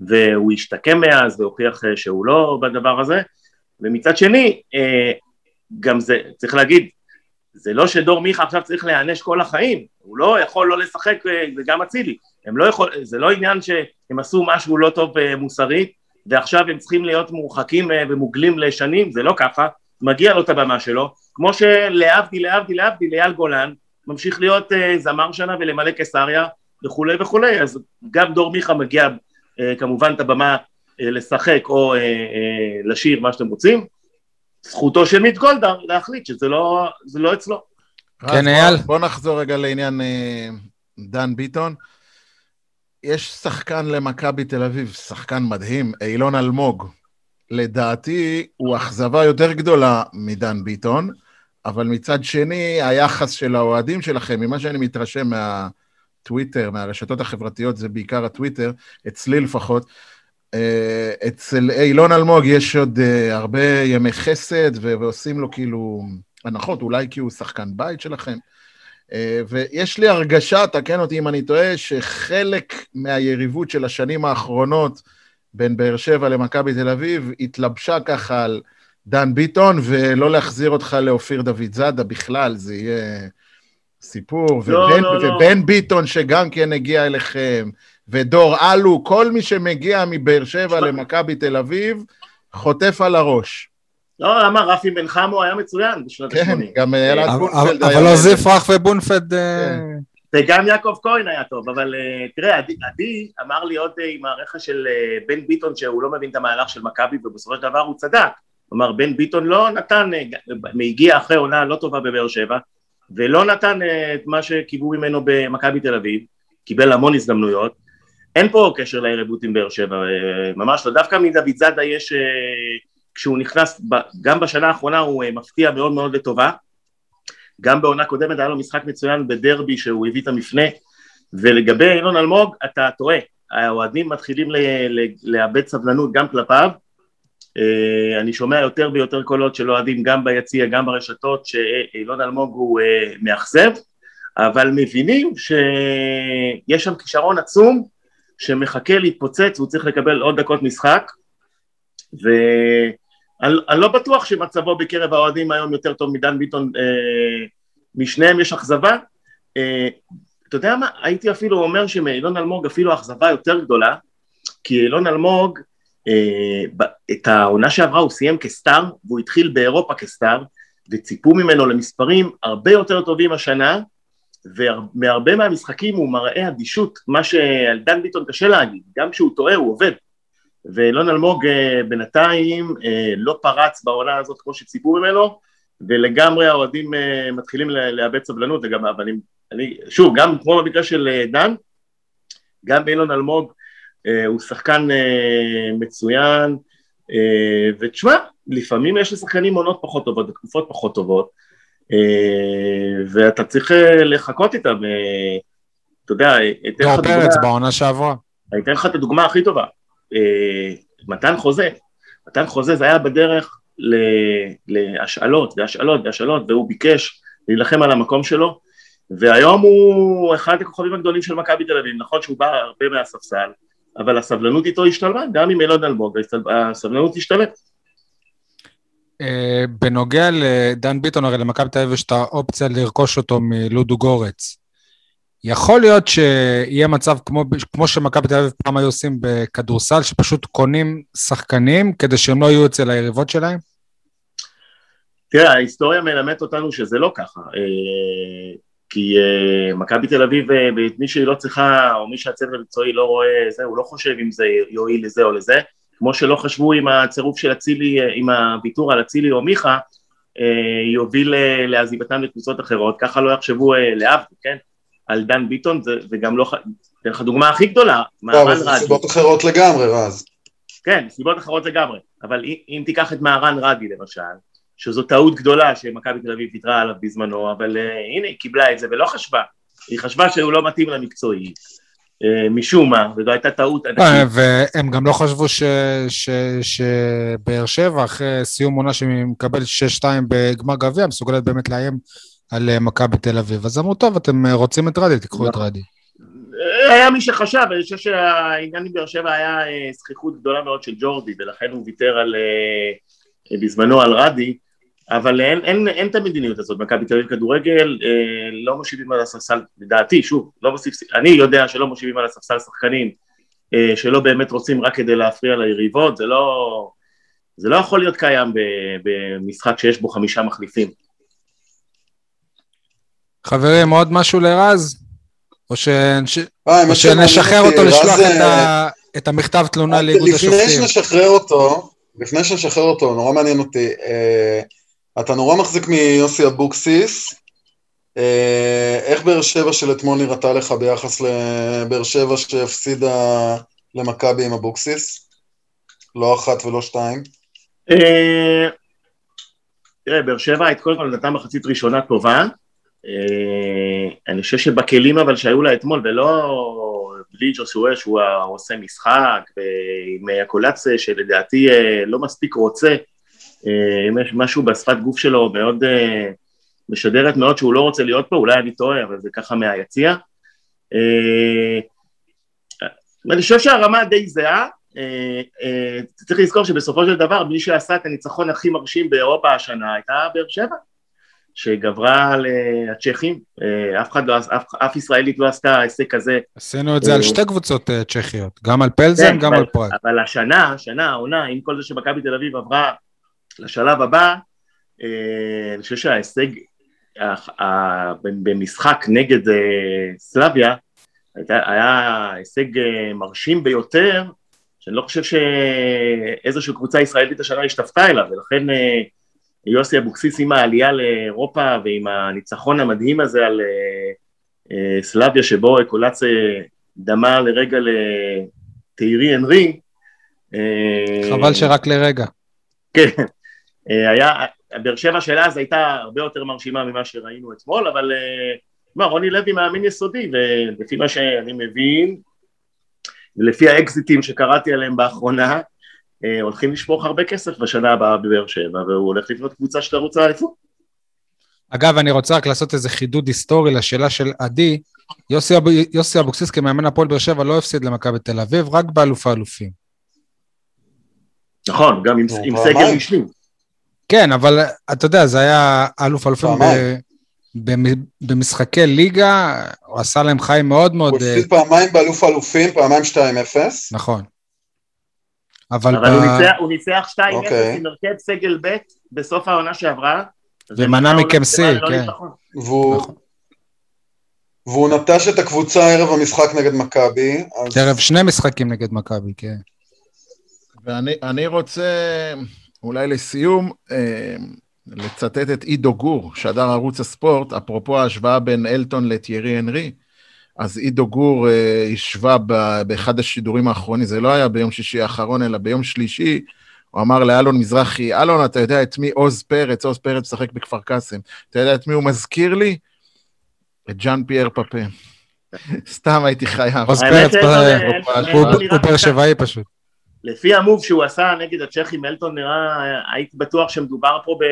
והוא השתקם מאז והוכיח שהוא לא בדבר הזה, ומצד שני, גם זה, צריך להגיד, זה לא שדור מיכה עכשיו צריך להיענש כל החיים, הוא לא יכול לא לשחק, אה, וגם אצילי, לא זה לא עניין שהם עשו משהו לא טוב מוסרית, ועכשיו הם צריכים להיות מורחקים ומוגלים לשנים, זה לא ככה, מגיע לו את הבמה שלו, כמו שלהבדיל, להבדיל, להבדיל, אייל גולן ממשיך להיות uh, זמר שנה ולמלא קיסריה וכולי וכולי, אז גם דור מיכה מגיע uh, כמובן את הבמה uh, לשחק או uh, uh, לשיר מה שאתם רוצים, זכותו של מיט גולדהר להחליט שזה לא, זה לא אצלו. כן, אייל? בוא נחזור רגע לעניין אה, דן ביטון. יש שחקן למכבי תל אביב, שחקן מדהים, אילון אלמוג. לדעתי, הוא אכזבה יותר גדולה מדן ביטון, אבל מצד שני, היחס של האוהדים שלכם, ממה שאני מתרשם מהטוויטר, מהרשתות החברתיות, זה בעיקר הטוויטר, אצלי לפחות, אה, אצל אילון אלמוג יש עוד אה, הרבה ימי חסד, ועושים לו כאילו הנחות, אולי כי הוא שחקן בית שלכם. אה, ויש לי הרגשה, תקן אותי אם אני טועה, שחלק מהיריבות של השנים האחרונות בין באר שבע למכבי תל אביב התלבשה ככה על דן ביטון, ולא להחזיר אותך לאופיר דוד זאדה בכלל, זה יהיה סיפור. לא, ובן, לא, לא. ובן ביטון שגם כן הגיע אליכם, ודור אלו, כל מי שמגיע מבאר שבע למכבי תל אביב, חוטף על הראש. לא, למה רפי בן חמו היה מצוין בשנות ה-80. כן, גם אלעד אבל- בונפלד אבל היה... לא זיף רך ובונפלד... אה, כן. וגם יעקב כהן היה טוב, אבל אה, תראה, עדי, עדי אמר לי עוד אה, עם הרכש של בן ביטון שהוא לא מבין את המהלך של מכבי, ובסופו של דבר הוא צדק. כלומר, בן ביטון לא נתן, אה, הגיע אחרי עונה לא טובה בבאר שבע, ולא נתן אה, את מה שקיוו ממנו במכבי תל אביב, קיבל המון הזדמנויות. אין פה קשר ליריבות עם באר שבע, אה, ממש לא. דווקא מדוד זאדה יש, כשהוא נכנס, גם בשנה האחרונה הוא מפתיע מאוד מאוד לטובה. גם בעונה קודמת היה לו משחק מצוין בדרבי שהוא הביא את המפנה, ולגבי אילון אלמוג, אתה טועה, האוהדים מתחילים לאבד סבלנות גם כלפיו, אני שומע יותר ויותר קולות של אוהדים גם ביציע, גם ברשתות, שאילון אלמוג הוא אה, מאכזב, אבל מבינים שיש שם כישרון עצום שמחכה להתפוצץ והוא צריך לקבל עוד דקות משחק, ואני אני לא בטוח שמצבו בקרב האוהדים היום יותר טוב מדן ביטון, אה, משניהם יש אכזבה. אה, אתה יודע מה, הייתי אפילו אומר שמאילון אלמוג אפילו אכזבה יותר גדולה, כי אילון אלמוג, אה, את העונה שעברה הוא סיים כסטאר, והוא התחיל באירופה כסטאר, וציפו ממנו למספרים הרבה יותר טובים השנה, ומהרבה מהמשחקים הוא מראה אדישות, מה שעל דן ביטון קשה להגיד, גם כשהוא טועה הוא עובד. ואילון אלמוג אה, בינתיים אה, לא פרץ בעונה הזאת כמו שציפו ממנו, ולגמרי האוהדים אה, מתחילים לאבד סבלנות, וגם, אבל אני, שוב, גם כמו במקרה של דן, גם באילון אלמוג הוא שחקן מצוין, ותשמע, לפעמים יש לשחקנים עונות פחות טובות ותקופות פחות טובות, אה, ואתה צריך אה, לחכות איתם, אה, אתה יודע, אתן לך דוגמה, פרץ בעונה שעברה. אני אתן לך את הדוגמה הכי טובה, אה, מתן חוזה, מתן חוזה זה היה בדרך להשאלות והשאלות והשאלות, והוא ביקש להילחם על המקום שלו, והיום הוא אחד הכוכבים הגדולים של מכבי תל אביב, נכון שהוא בא הרבה מהספסל, אבל הסבלנות איתו השתלמה, גם עם אילון אלמוג, הסבלנות השתלמת. אה, בנוגע לדן ביטון, הרי למכבי תל אביב יש את האופציה לרכוש אותו מלודו גורץ. יכול להיות שיהיה מצב כמו, כמו שמכבי תל אביב פעם היו עושים בכדורסל, שפשוט קונים שחקנים כדי שהם לא יהיו אצל היריבות שלהם? תראה, ההיסטוריה מלמדת אותנו שזה לא ככה, אה, כי אה, מכבי תל אביב, אה, מי שהיא לא צריכה, או מי שהצוות המקצועי לא רואה זה, הוא לא חושב אם זה יועיל לזה או לזה, כמו שלא חשבו עם הצירוף של אצילי, אה, עם הוויתור על אצילי או מיכה, אה, יוביל אה, לעזיבתם לקבוצות אחרות, ככה לא יחשבו אה, להבדיל, כן? על דן ביטון, זה, וגם לא, אתן לך דוגמה הכי גדולה, לא, מהרן רדי. סיבות אחרות לגמרי, רז. כן, סיבות אחרות לגמרי, אבל אם, אם תיקח את מהרן רדי למשל, שזו טעות גדולה שמכבי תל אביב ויתרה עליו בזמנו, אבל uh, הנה היא קיבלה את זה ולא חשבה, היא חשבה שהוא לא מתאים למקצועי, uh, משום מה, וזו הייתה טעות אה, ענקית. והם גם לא חשבו ש- ש- שבאר שבע, אחרי סיום עונה שמקבל 6-2 בגמר גביע, מסוגלת באמת לאיים על אה, מכבי תל אביב. אז אמרו, טוב, אתם אה, רוצים את רדי, תיקחו את רדי. אה, היה מי שחשב, אני חושב שהעניין עם באר שבע היה אה, זכיחות גדולה מאוד של ג'ורדי, ולכן הוא ויתר על, אה, אה, בזמנו על רדי, אבל אין, אין, אין את המדיניות הזאת, מכבי תל אביב כדורגל אה, לא מושיבים על הספסל, לדעתי, שוב, לא מוסיף, אני יודע שלא מושיבים על הספסל שחקנים אה, שלא באמת רוצים רק כדי להפריע ליריבות, זה לא, זה לא יכול להיות קיים ב, במשחק שיש בו חמישה מחליפים. חברים, עוד משהו לרז? או ש- ש- אה, או שנשחרר אותו לשלוח את אה, ה- את המכתב תלונה לאיגוד לפני השופטים? שנשחרר אותו, לפני שנשחרר אותו, נורא מעניין אותי, אה, אתה נורא מחזיק מיוסי אבוקסיס, אה, איך באר שבע של אתמול נראתה לך ביחס לבאר שבע שהפסידה למכבי עם אבוקסיס? לא אחת ולא שתיים. אה, תראה, באר שבע את קודם כל נתנה מחצית ראשונה טובה. אה, אני חושב שבכלים אבל שהיו לה אתמול, ולא בלי ג'וסואל שהוא עושה משחק, ועם הקולציה שלדעתי לא מספיק רוצה, אם יש משהו בשפת גוף שלו מאוד משדרת מאוד שהוא לא רוצה להיות פה, אולי אני טועה, אבל זה ככה מהיציע. אני חושב שהרמה די זהה, אה, אה, צריך לזכור שבסופו של דבר מי שעשה את הניצחון הכי מרשים באירופה השנה הייתה באר שבע שגברה על אה, הצ'כים, אף אחד לא, אף, אף ישראלית לא עשתה הישג כזה. עשינו את זה על שתי קבוצות צ'כיות, גם על פלזן, כן, גם על פועל. אבל השנה, השנה, העונה, עם כל זה שמכבי תל אביב עברה לשלב הבא, אני חושב שההישג במשחק נגד סלביה היה הישג מרשים ביותר שאני לא חושב שאיזושהי קבוצה ישראלית השנה השתפתה אליו, ולכן אה, יוסי אבוקסיס עם העלייה לאירופה ועם הניצחון המדהים הזה על אה, אה, סלאביה שבו אקולץ דמה לרגע לתהירי אנרי. חבל שרק לרגע. כן, היה, באר שבע של אז הייתה הרבה יותר מרשימה ממה שראינו אתמול, אבל מה, רוני לוי מאמין יסודי, ולפי מה שאני מבין, לפי האקזיטים שקראתי עליהם באחרונה, אה, הולכים לשפוך הרבה כסף בשנה הבאה בבאר שבע, והוא הולך לבנות קבוצה שתרוץ לאליפות. אגב, אני רוצה רק לעשות איזה חידוד היסטורי לשאלה של עדי. יוסי, יוסי אבוקסיס כמאמן הפועל באר שבע לא הפסיד למכבי תל אביב, רק באלוף האלופים. נכון, גם עם, עם סגל משלים. כן, אבל אתה יודע, זה היה אלוף האלופים במשחקי ליגה, הוא עשה להם חיים מאוד מאוד... הוא הפסיד אה, פעמיים באלוף האלופים, פעמיים 2-0. נכון. אבל, אבל ב... הוא ניצח, הוא ניצח 2-0 אוקיי. עם הרכב סגל ב' בסוף העונה שעברה. ומנע מכם שיא, לא כן. והוא... נכון. והוא נטש את הקבוצה ערב המשחק נגד מכבי. אז... ערב שני משחקים נגד מכבי, כן. ואני רוצה, אולי לסיום, אה, לצטט את עידו גור, שדר ערוץ הספורט, אפרופו ההשוואה בין אלטון לטיירי הנרי, אז עידו גור uh, השווה ב, באחד השידורים האחרונים, זה לא היה ביום שישי האחרון, אלא ביום שלישי, הוא אמר לאלון מזרחי, אלון, אתה יודע את מי עוז פרץ, עוז פרץ משחק בכפר קאסם, אתה יודע את מי הוא מזכיר לי? את ג'אן פייר פאפה. [LAUGHS] סתם הייתי חייב. עוז פרץ, הוא באר שבעי פשוט. לפי המוב שהוא עשה נגד הצ'כים, אלטון נראה, הייתי בטוח שמדובר פה ב...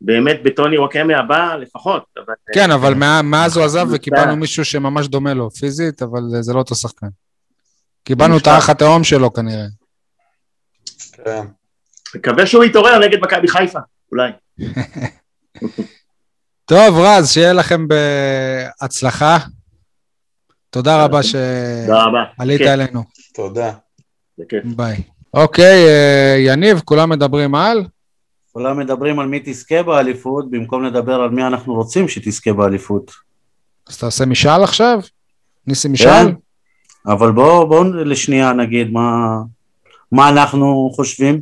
באמת בטוני וואקמה הבא לפחות. אבל... כן, אבל מאז הוא עזב וקיבלנו מישהו שממש דומה לו פיזית, אבל זה לא אותו שחקן. קיבלנו את האח התהום שלו כנראה. כן. מקווה שהוא יתעורר נגד מכבי חיפה, אולי. [LAUGHS] טוב, רז, שיהיה לכם בהצלחה. תודה רבה שעלית אלינו. תודה. ביי. אוקיי, אה, יניב, כולם מדברים על? כולם מדברים על מי תזכה באליפות, במקום לדבר על מי אנחנו רוצים שתזכה באליפות. אז תעשה משאל עכשיו? ניסי. משאל? כן, אבל בואו בוא לשנייה נגיד מה, מה אנחנו חושבים.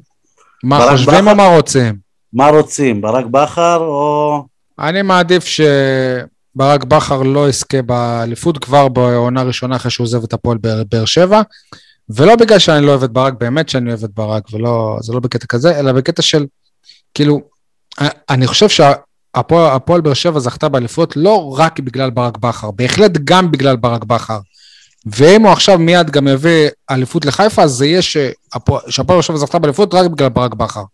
מה חושבים בחר, או מה רוצים? מה רוצים, ברק בכר או... אני מעדיף שברק בכר לא יזכה באליפות כבר בעונה ראשונה אחרי שהוא עוזב את הפועל באר שבע. ולא בגלל שאני לא אוהב את ברק, באמת שאני אוהב את ברק, ולא, זה לא בקטע כזה, אלא בקטע של, כאילו, אני חושב שהפועל באר שבע זכתה באליפות לא רק בגלל ברק בכר, בהחלט גם בגלל ברק בכר. ואם הוא עכשיו מיד גם יביא אליפות לחיפה, אז זה יהיה שהפועל באר שבע זכתה באליפות רק בגלל ברק בכר.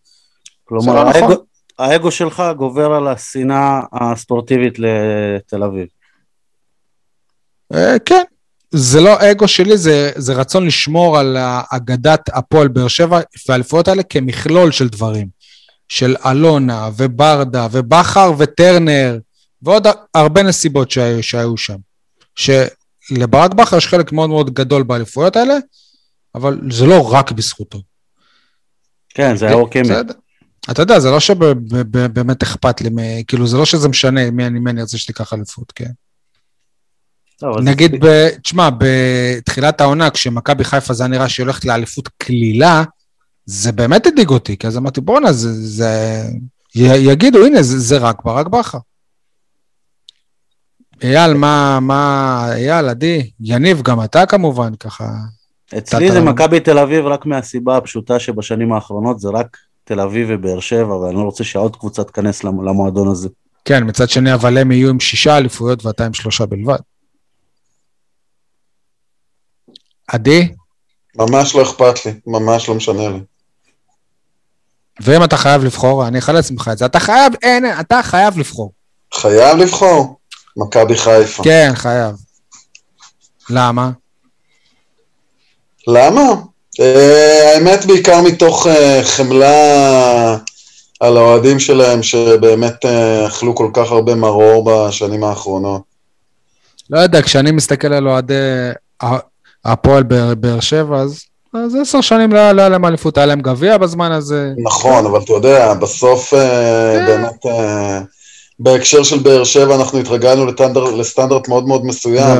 כלומר, לא האגו, נכון? האגו שלך גובר על השנאה הספורטיבית לתל אביב. אה, כן, זה לא אגו שלי, זה, זה רצון לשמור על אגדת הפועל באר שבע והאליפויות האלה כמכלול של דברים. של אלונה וברדה ובכר וטרנר ועוד הרבה נסיבות שהיו, שהיו שם. שלברק בכר יש חלק מאוד מאוד גדול באליפויות האלה, אבל זה לא רק בזכותו. כן, זה היה אוקיי. אתה יודע, זה לא שבאמת אכפת לי, כאילו, זה לא שזה משנה מי אני רוצה שתיקח אליפות, כן? נגיד, ב... תשמע, בתחילת העונה, כשמכבי חיפה זה היה נראה שהיא הולכת לאליפות קלילה, זה באמת הדאיג אותי, כי אז אמרתי, בואנה, זה, זה... יגידו, הנה, זה, זה רק ברק בכר. אייל, מה, מה, אייל, עדי, יניב, גם אתה כמובן, ככה. אצלי זה אתה- מכבי תל אביב רק מהסיבה הפשוטה שבשנים האחרונות זה רק תל אביב ובאר שבע, ואני לא רוצה שעוד קבוצה תיכנס למ- למועדון הזה. כן, מצד שני, אבל הם יהיו עם שישה אליפויות ואתה עם שלושה בלבד. עדי, ממש לא אכפת לי, ממש לא משנה לי. ואם אתה חייב לבחור, אני אחלץ ממך את זה, אתה חייב, אין, אתה חייב לבחור. חייב לבחור, מכבי חיפה. כן, חייב. למה? למה? אה, האמת בעיקר מתוך אה, חמלה על האוהדים שלהם, שבאמת אה, אכלו כל כך הרבה מרור בשנים האחרונות. לא יודע, כשאני מסתכל על אוהדי הפועל באר שבע, אז אז עשר שנים לא לא היה להם אליפות, היה להם גביע בזמן הזה. נכון, אבל אתה יודע, בסוף אה, כן. באמת, אה, בהקשר של באר שבע אנחנו התרגלנו לטנדר- לסטנדרט מאוד מאוד מסוים.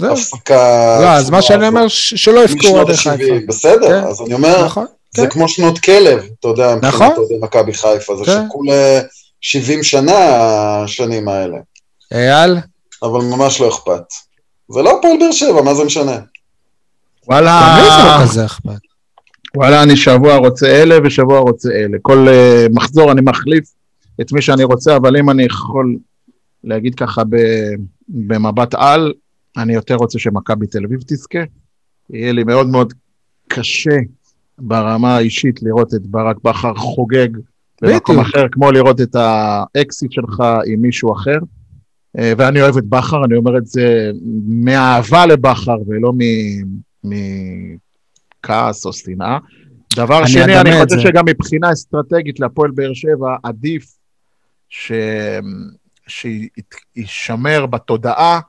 זהו. הפסקה... לא, אז מה שאני. אומר, שלא אוהדי ה-70, חיפה. בסדר, כן. אז אני אומר, נכון, זה כן. כמו שנות כלב, אתה יודע, נכון. מבחינת מכבי חיפה, זה אה, 70 שנה השנים האלה, אייל? אבל ממש לא אכפת. זה לא הפועל באר שבע, מה זה משנה? וואלה, זה לא כזה אכפת. וואלה, אני שבוע רוצה אלה ושבוע רוצה אלה. כל uh, מחזור אני מחליף את מי שאני רוצה, אבל אם אני יכול להגיד ככה ב, במבט על, אני יותר רוצה שמכבי תל אביב תזכה. יהיה לי מאוד מאוד קשה ברמה האישית לראות את ברק בכר חוגג במקום. אחר, כמו לראות את האקסיט שלך עם מישהו אחר. אה, ואני אוהב את בכר, אני אומר את זה מאהבה לבכר ולא מכעס או שנאה. דבר אני שני, אני חושב. שגם מבחינה אסטרטגית להפועל באר שבע, עדיף ש... שישמר בתודעה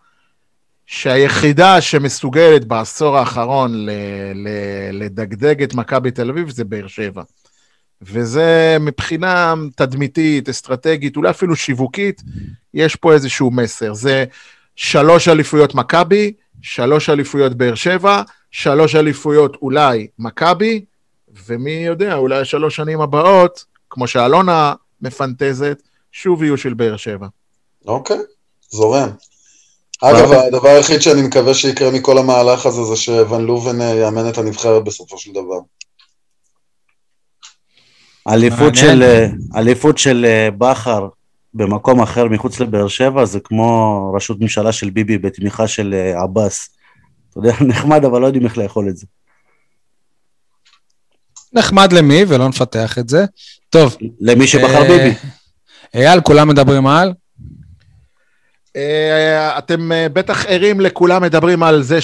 שהיחידה שמסוגלת בעשור האחרון ל... ל... לדגדג את מכבי תל אביב זה באר שבע. וזה מבחינה תדמיתית, אסטרטגית, אולי אפילו שיווקית, יש פה איזשהו מסר. זה שלוש אליפויות מכבי, שלוש אליפויות באר שבע, שלוש אליפויות אולי מכבי, ומי יודע, אולי השלוש שנים הבאות, כמו שאלונה מפנטזת, שוב יהיו של באר שבע. אוקיי, זורם. אגב, הדבר היחיד שאני מקווה שיקרה מכל המהלך הזה זה שוון לובן אה, יאמן את הנבחרת בסופו של דבר. אליפות. של, אליפות של אה, בכר במקום אחר מחוץ לבאר שבע זה כמו ראשות ממשלה של ביבי בתמיכה של אה, עבאס. אתה יודע, [LAUGHS] נחמד, אבל לא יודעים איך לאכול את זה. נחמד למי, ולא נפתח את זה. טוב. למי שבחר אה, ביבי. אייל, כולם מדברים על? אה, אתם בטח ערים לכולם מדברים על זה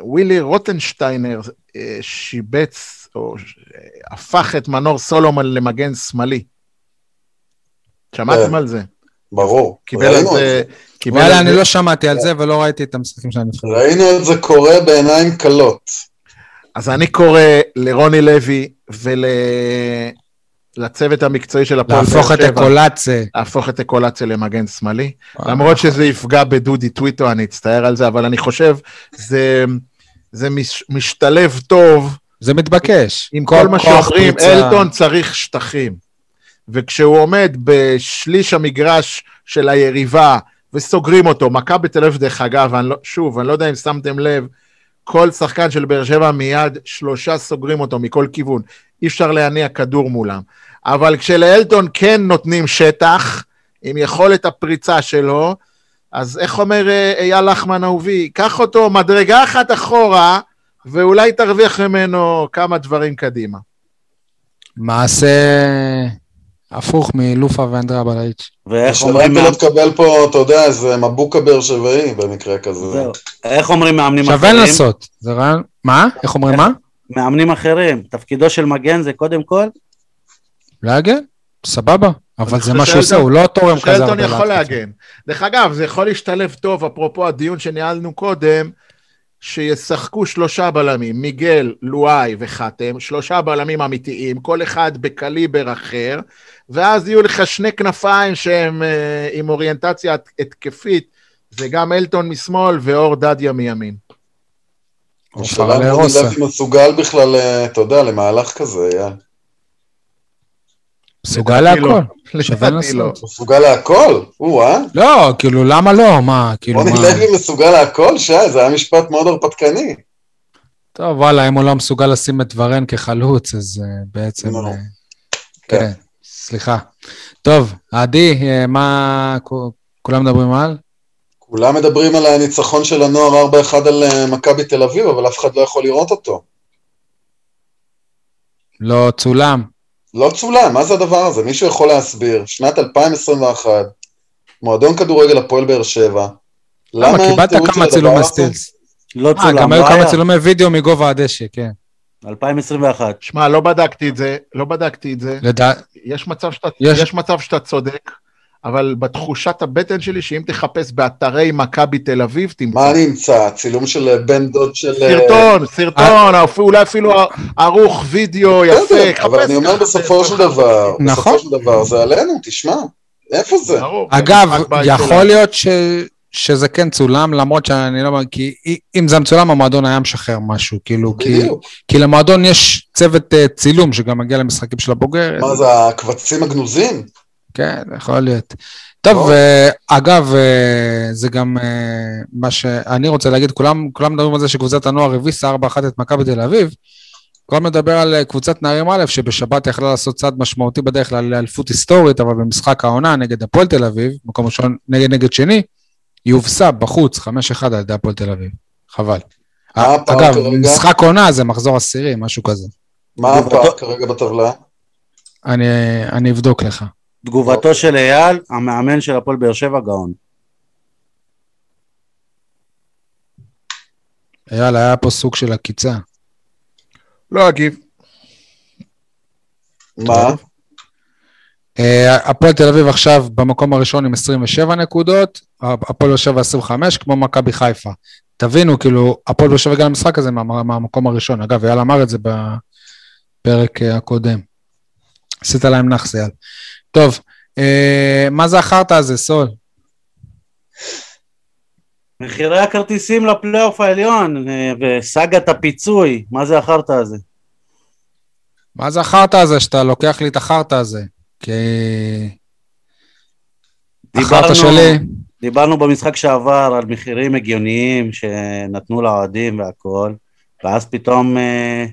שווילי רוטנשטיינר אה, שיבץ או הפך את מנור סולומון למגן שמאלי. שמעתם כן. על זה? ברור, קיבל את זה... וואלה, אני לא שמעתי על זה ולא ראיתי את המשחקים של הנבחרת. ראינו את זה קורה בעיניים כלות. אז אני קורא לרוני לוי ולצוות המקצועי של הפועל באר להפוך את שבע, אקולצה. להפוך את אקולציה למגן שמאלי. למרות שזה יפגע בדודי טוויטו, אני אצטער על זה, אבל אני חושב זה, זה מש, משתלב טוב זה מתבקש. עם כל מה שאומרים. אלטון צריך שטחים. וכשהוא עומד בשליש המגרש של היריבה וסוגרים אותו, מכבי תל אביב, דרך אגב, אני לא, שוב, אני לא יודע אם שמתם לב, כל שחקן של באר שבע מיד שלושה סוגרים אותו מכל כיוון. אי אפשר להניע כדור מולם. אבל כשלאלטון כן נותנים שטח, עם יכולת הפריצה שלו, אז איך אומר אה, אייל לחמן אהובי? קח אותו מדרגה אחת אחורה, ואולי תרוויח ממנו כמה דברים קדימה. מעשה הפוך מלופה ואנדרה בלאיץ'. ואיך אומרים, שלא לא תקבל פה, אתה יודע, איזה מבוקה באר שבעי במקרה כזה. זהו. איך אומרים מאמנים שווה אחרים? לנסות. זה רעיון... מה? איך אומרים מה? מאמנים אחרים. תפקידו של מגן זה קודם כל להגן? סבבה. אבל זה מה שהוא עושה, הוא לא תורם כזה שאלטון הרבה יכול. להגן. דרך אגב, זה יכול להשתלב טוב, אפרופו הדיון שניהלנו קודם, שישחקו שלושה בלמים, מיגל, לואי וחתם, שלושה בלמים אמיתיים, כל אחד בקליבר אחר, ואז יהיו לך שני כנפיים שהם אה, עם אוריינטציה הת- התקפית, זה גם אלטון משמאל ואור דדיה מימין. השאלה אם. לוי מסוגל בכלל, אה, אתה יודע, למהלך כזה, אייל. מסוגל לדעתי לא. להכל. שווה לדעתי לא. לנסות. מסוגל להכל? או-אה. לא, כאילו, למה לא? מה, כאילו, רוני מה? לוי מסוגל להכל? שי, זה היה משפט מאוד הרפתקני. טוב, וואלה, אם הוא לא מסוגל לשים את ורן כחלוץ, אז uh, בעצם... לא. Uh, כן. כן, סליחה. טוב, עדי, uh, מה... כולם מדברים על? כולם מדברים על הניצחון של הנוער 4-1 על אה, מכבי תל אביב, אבל אף אחד לא יכול לראות אותו. לא צולם. לא צולם, מה זה הדבר הזה? מישהו יכול להסביר? שנת 2021, מועדון כדורגל הפועל באר שבע. למה? אין קיבלת תיעוד של כמה צילומי? סטילס. לא אה, צולם, גם היו כמה. צילומי וידאו מגובה הדשא, כן. 2021. שמע, לא בדקתי את זה, לא בדקתי את זה. לדע... יש מצב שאתה, יש- יש... מצב שאתה צודק, אבל בתחושת הבטן שלי, שאם תחפש באתרי מכבי תל אביב, תמצא. מה אני אמצא? צילום של אה, בן דוד של... אה, סרטון, סרטון, אפילו- אולי אפילו ערוך וידאו יפה. אבל אני אומר בסופו של דבר, נכון. בסופו של דבר זה עלינו, תשמע, איפה זה? ברור, אגב, יכול. להיות ש... שזה כן צולם, למרות שאני לא... כי אם זה מצולם, המועדון היה משחרר משהו, כאילו, כי. כי למועדון יש צוות אה, צילום שגם מגיע למשחקים של הבוגר. מה זה, הקבצים הגנוזים? כן, יכול להיות. טוב, טוב. אה, אגב, אה, זה גם אה, מה שאני רוצה להגיד, כולם, כולם מדברים על זה שקבוצת הנוער הביסה 4-1 את מכבי תל אביב. כולם מדבר על קבוצת נערים א', שבשבת יכלה לעשות צעד משמעותי בדרך כלל לאליפות היסטורית, אבל במשחק העונה נגד הפועל תל אביב, מקום ראשון נגד נגד שני, היא הובסה בחוץ 5-1 על ידי הפועל תל אביב. חבל. אגב? משחק עונה זה מחזור עשירי, משהו כזה. מה הפער כרגע בטבלה? אני, אני אבדוק לך. תגובתו של אייל, המאמן של הפועל באר שבע, גאון. אייל, היה פה סוג של עקיצה. לא אגיב. מה? אה, הפועל תל אביב עכשיו במקום הראשון עם 27 נקודות, הפועל באר שבע 25, כמו מכבי חיפה. תבינו, כאילו, הפועל באר שבע הגיע למשחק הזה מה- מהמקום הראשון. אגב, אייל אמר את זה בפרק אה, הקודם. עשית להם נאחס, אייל. טוב, אה, מה זה החרטא הזה, סול? מחירי הכרטיסים לפלייאוף העליון אה, וסאגת הפיצוי, מה זה החרטא הזה? מה זה החרטא הזה שאתה לוקח לי את החרטא הזה? כי... החרטא שלי... דיברנו במשחק שעבר על מחירים הגיוניים שנתנו לאוהדים והכל, ואז פתאום אה,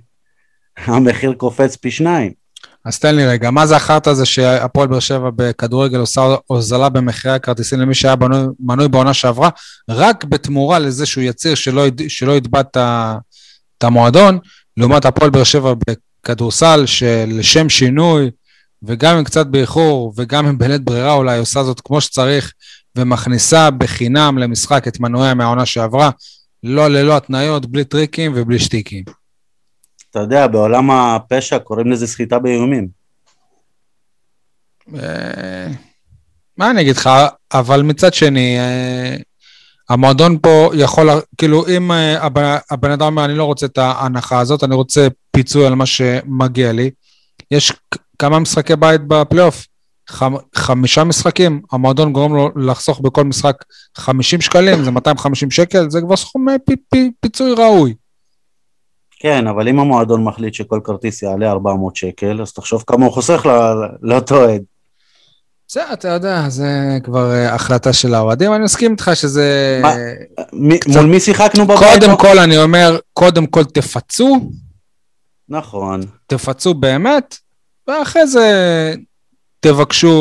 [LAUGHS] המחיר קופץ פי שניים. אז תן לי רגע, מה זה החרטא הזה שהפועל באר שבע בכדורגל עושה הוזלה במחירי הכרטיסים למי שהיה בנוי, מנוי בעונה שעברה, רק בתמורה לזה שהוא יצהיר שלא, שלא יתבע את המועדון, לעומת הפועל באר שבע בכדורסל, שלשם שינוי, וגם אם קצת באיחור, וגם אם בלית ברירה אולי עושה זאת כמו שצריך, ומכניסה בחינם למשחק את מנויה מהעונה שעברה, לא ללא התניות, בלי טריקים ובלי שטיקים. אתה יודע, בעולם הפשע קוראים לזה סחיטה באיומים. אה, מה אני אגיד לך, אבל מצד שני, אה, המועדון פה יכול, כאילו, אם אה, הבן- אדם אומר, אני לא רוצה את ההנחה הזאת, אני רוצה פיצוי על מה שמגיע לי, יש כמה משחקי בית בפלייאוף? חמ- חמישה משחקים, המועדון גורם לו לחסוך בכל משחק 50 שקלים, זה 250 שקל, זה כבר סכום פי, פי, פיצוי ראוי. כן, אבל אם המועדון מחליט שכל כרטיס יעלה 400 שקל, אז תחשוב כמה הוא חוסך לאותו אוהד. זה, אתה יודע, זה כבר אה, החלטה של האוהדים, אני מסכים איתך שזה... מה? מי- מול מי שיחקנו בבית? קודם כל, אני אומר, קודם כל תפצו, נכון. תפצו באמת, ואחרי זה תבקשו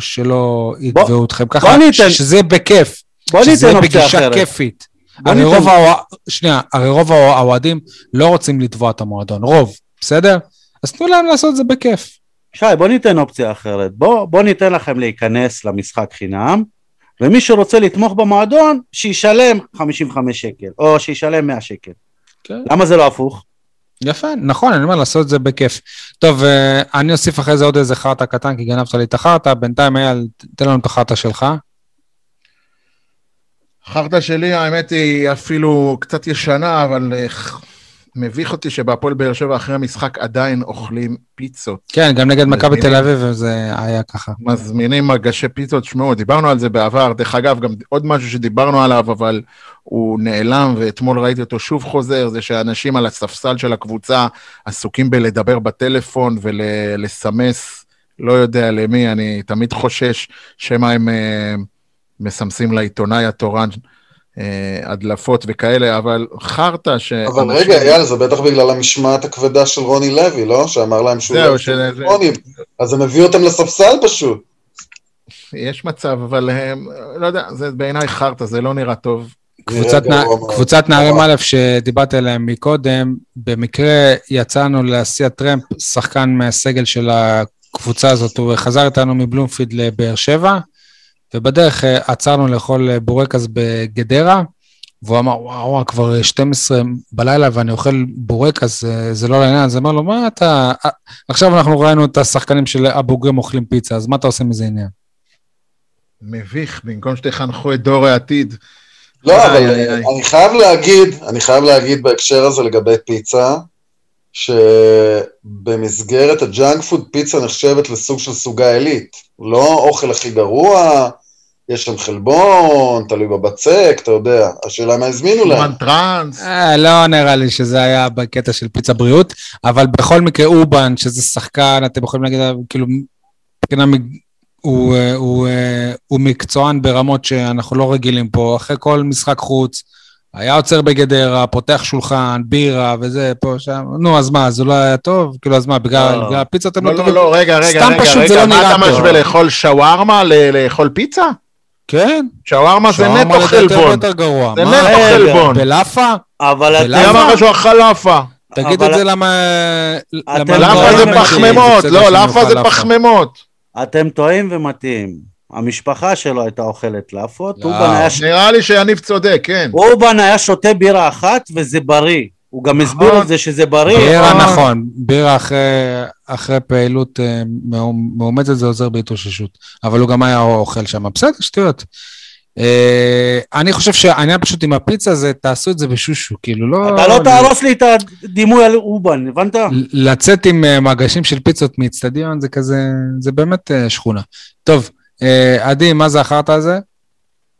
שלא יתבעו אתכם ככה, בוא ניתן- שזה בכיף, בוא שזה ניתן אופציה בגישה אחרת. כיפית. הרי רוב האוה- שנייה, הרי רוב האוה- האוהדים לא רוצים לתבוע את המועדון, רוב, בסדר? אז תנו להם לעשות את זה בכיף. שי, בוא ניתן אופציה אחרת. בוא, בוא ניתן לכם להיכנס למשחק חינם, ומי שרוצה לתמוך במועדון, שישלם 55 שקל, או שישלם 100 שקל. כן. למה זה לא הפוך? יפה, נכון, אני אומר, לעשות את זה בכיף. טוב, אה, אני אוסיף אחרי זה עוד איזה חרטא קטן, כי גנבת לי את החרטא, בינתיים אייל, תן לנו את החרטא שלך. חרטא שלי, האמת היא אפילו קצת ישנה, אבל אה, מביך אותי שבהפועל באר שבע אחרי המשחק עדיין אוכלים פיצות. כן, גם נגד מכבי. תל אביב זה היה ככה. מזמינים מגשי פיצות, שמעו, דיברנו על זה בעבר, דרך אגב, גם עוד משהו שדיברנו עליו, אבל הוא נעלם, ואתמול ראיתי אותו שוב חוזר, זה שאנשים על הספסל של הקבוצה עסוקים בלדבר בטלפון ולסמס לא יודע למי, אני תמיד חושש שמא הם אה, מסמסים לעיתונאי התורן אה, הדלפות וכאלה, אבל חרטא ש... אבל רגע, אייל, זה בטח בגלל המשמעת הכבדה של רוני לוי, לא? שאמר להם שהוא... זהו, לא של- רוני, אז הם הביאו אותם לספסל פשוט. יש מצב, אבל הם, לא יודע, זה בעיניי חרטא, זה לא נראה טוב. קבוצת, נע... קבוצת נערים א' שדיברתי עליהם מקודם, במקרה יצאנו להסיע טרמפ שחקן מהסגל של הקבוצה הזאת, הוא חזר איתנו מבלומפיד לבאר שבע, ובדרך אה, עצרנו לאכול אה, בורקס בגדרה, והוא אמר, וואו, וואו, כבר 12 בלילה ואני אוכל בורקס, אה, זה לא לעניין, אז אמר לו, מה אתה... אה, עכשיו אנחנו ראינו את השחקנים של הבוגרים אוכלים פיצה, אז מה אתה עושה מזה עניין? מביך, במקום שתחנכו את דור העתיד. לא, איי, אבל איי, איי. אני חייב להגיד, אני חייב להגיד בהקשר הזה לגבי פיצה, שבמסגרת ה junk food פיצה נחשבת לסוג של סוגה עילית. לא אוכל הכי גרוע, יש שם חלבון, תלוי בבצק, אתה יודע. השאלה מה הזמינו להם. שומן טראנס. אה, לא נראה לי שזה היה בקטע של פיצה בריאות, אבל בכל מקרה אובן, שזה שחקן, אתם יכולים להגיד, כאילו, מבחינה מג- הוא, אה, הוא, אה, הוא מקצוען ברמות שאנחנו לא רגילים פה, אחרי כל משחק חוץ, היה עוצר בגדרה, פותח שולחן, בירה וזה, פה, שם, נו, אז מה, אז הוא לא היה טוב? כאילו, אז מה, בגלל לא. בגלל הפיצה אתם לא, לא לא, טובים? לא, רגע, רגע, סתם רגע, פשוט זה רגע, לא מה אתה. משווה לאכול שווארמה, לאכול פיצה? כן, שווארמה זה נטו חלבון. זה? נטו. חלבון. בלאפה? אבל. אמר לך שהוא אכל לאפה? תגיד את זה למה... למה- לאפה זה לא, פחמימות, לא, לאפה זה. פחמימות. אתם טועים ומטעים. המשפחה שלו הייתה אוכלת לאפות, לא. אובן היה ש- נראה לי שיניב צודק, כן. אובן היה שותה בירה אחת וזה בריא. הוא גם הסביר נכון. את זה שזה בריא. בירה אבל- נכון, בירה אחרי, אחרי פעילות אה, מאומ- מאומצת זה עוזר בהתאוששות, אבל הוא גם היה אוכל שם, בסדר, שטויות. אה, אני חושב שהעניין פשוט עם הפיצה זה, תעשו את זה בשושו, כאילו לא... אתה לא תהרוס לי את הדימוי על אובן, הבנת? לצאת עם אה, מגשים של פיצות מאיצטדיון זה כזה, זה באמת שכונה. טוב, עדי, מה זה החרטא הזה?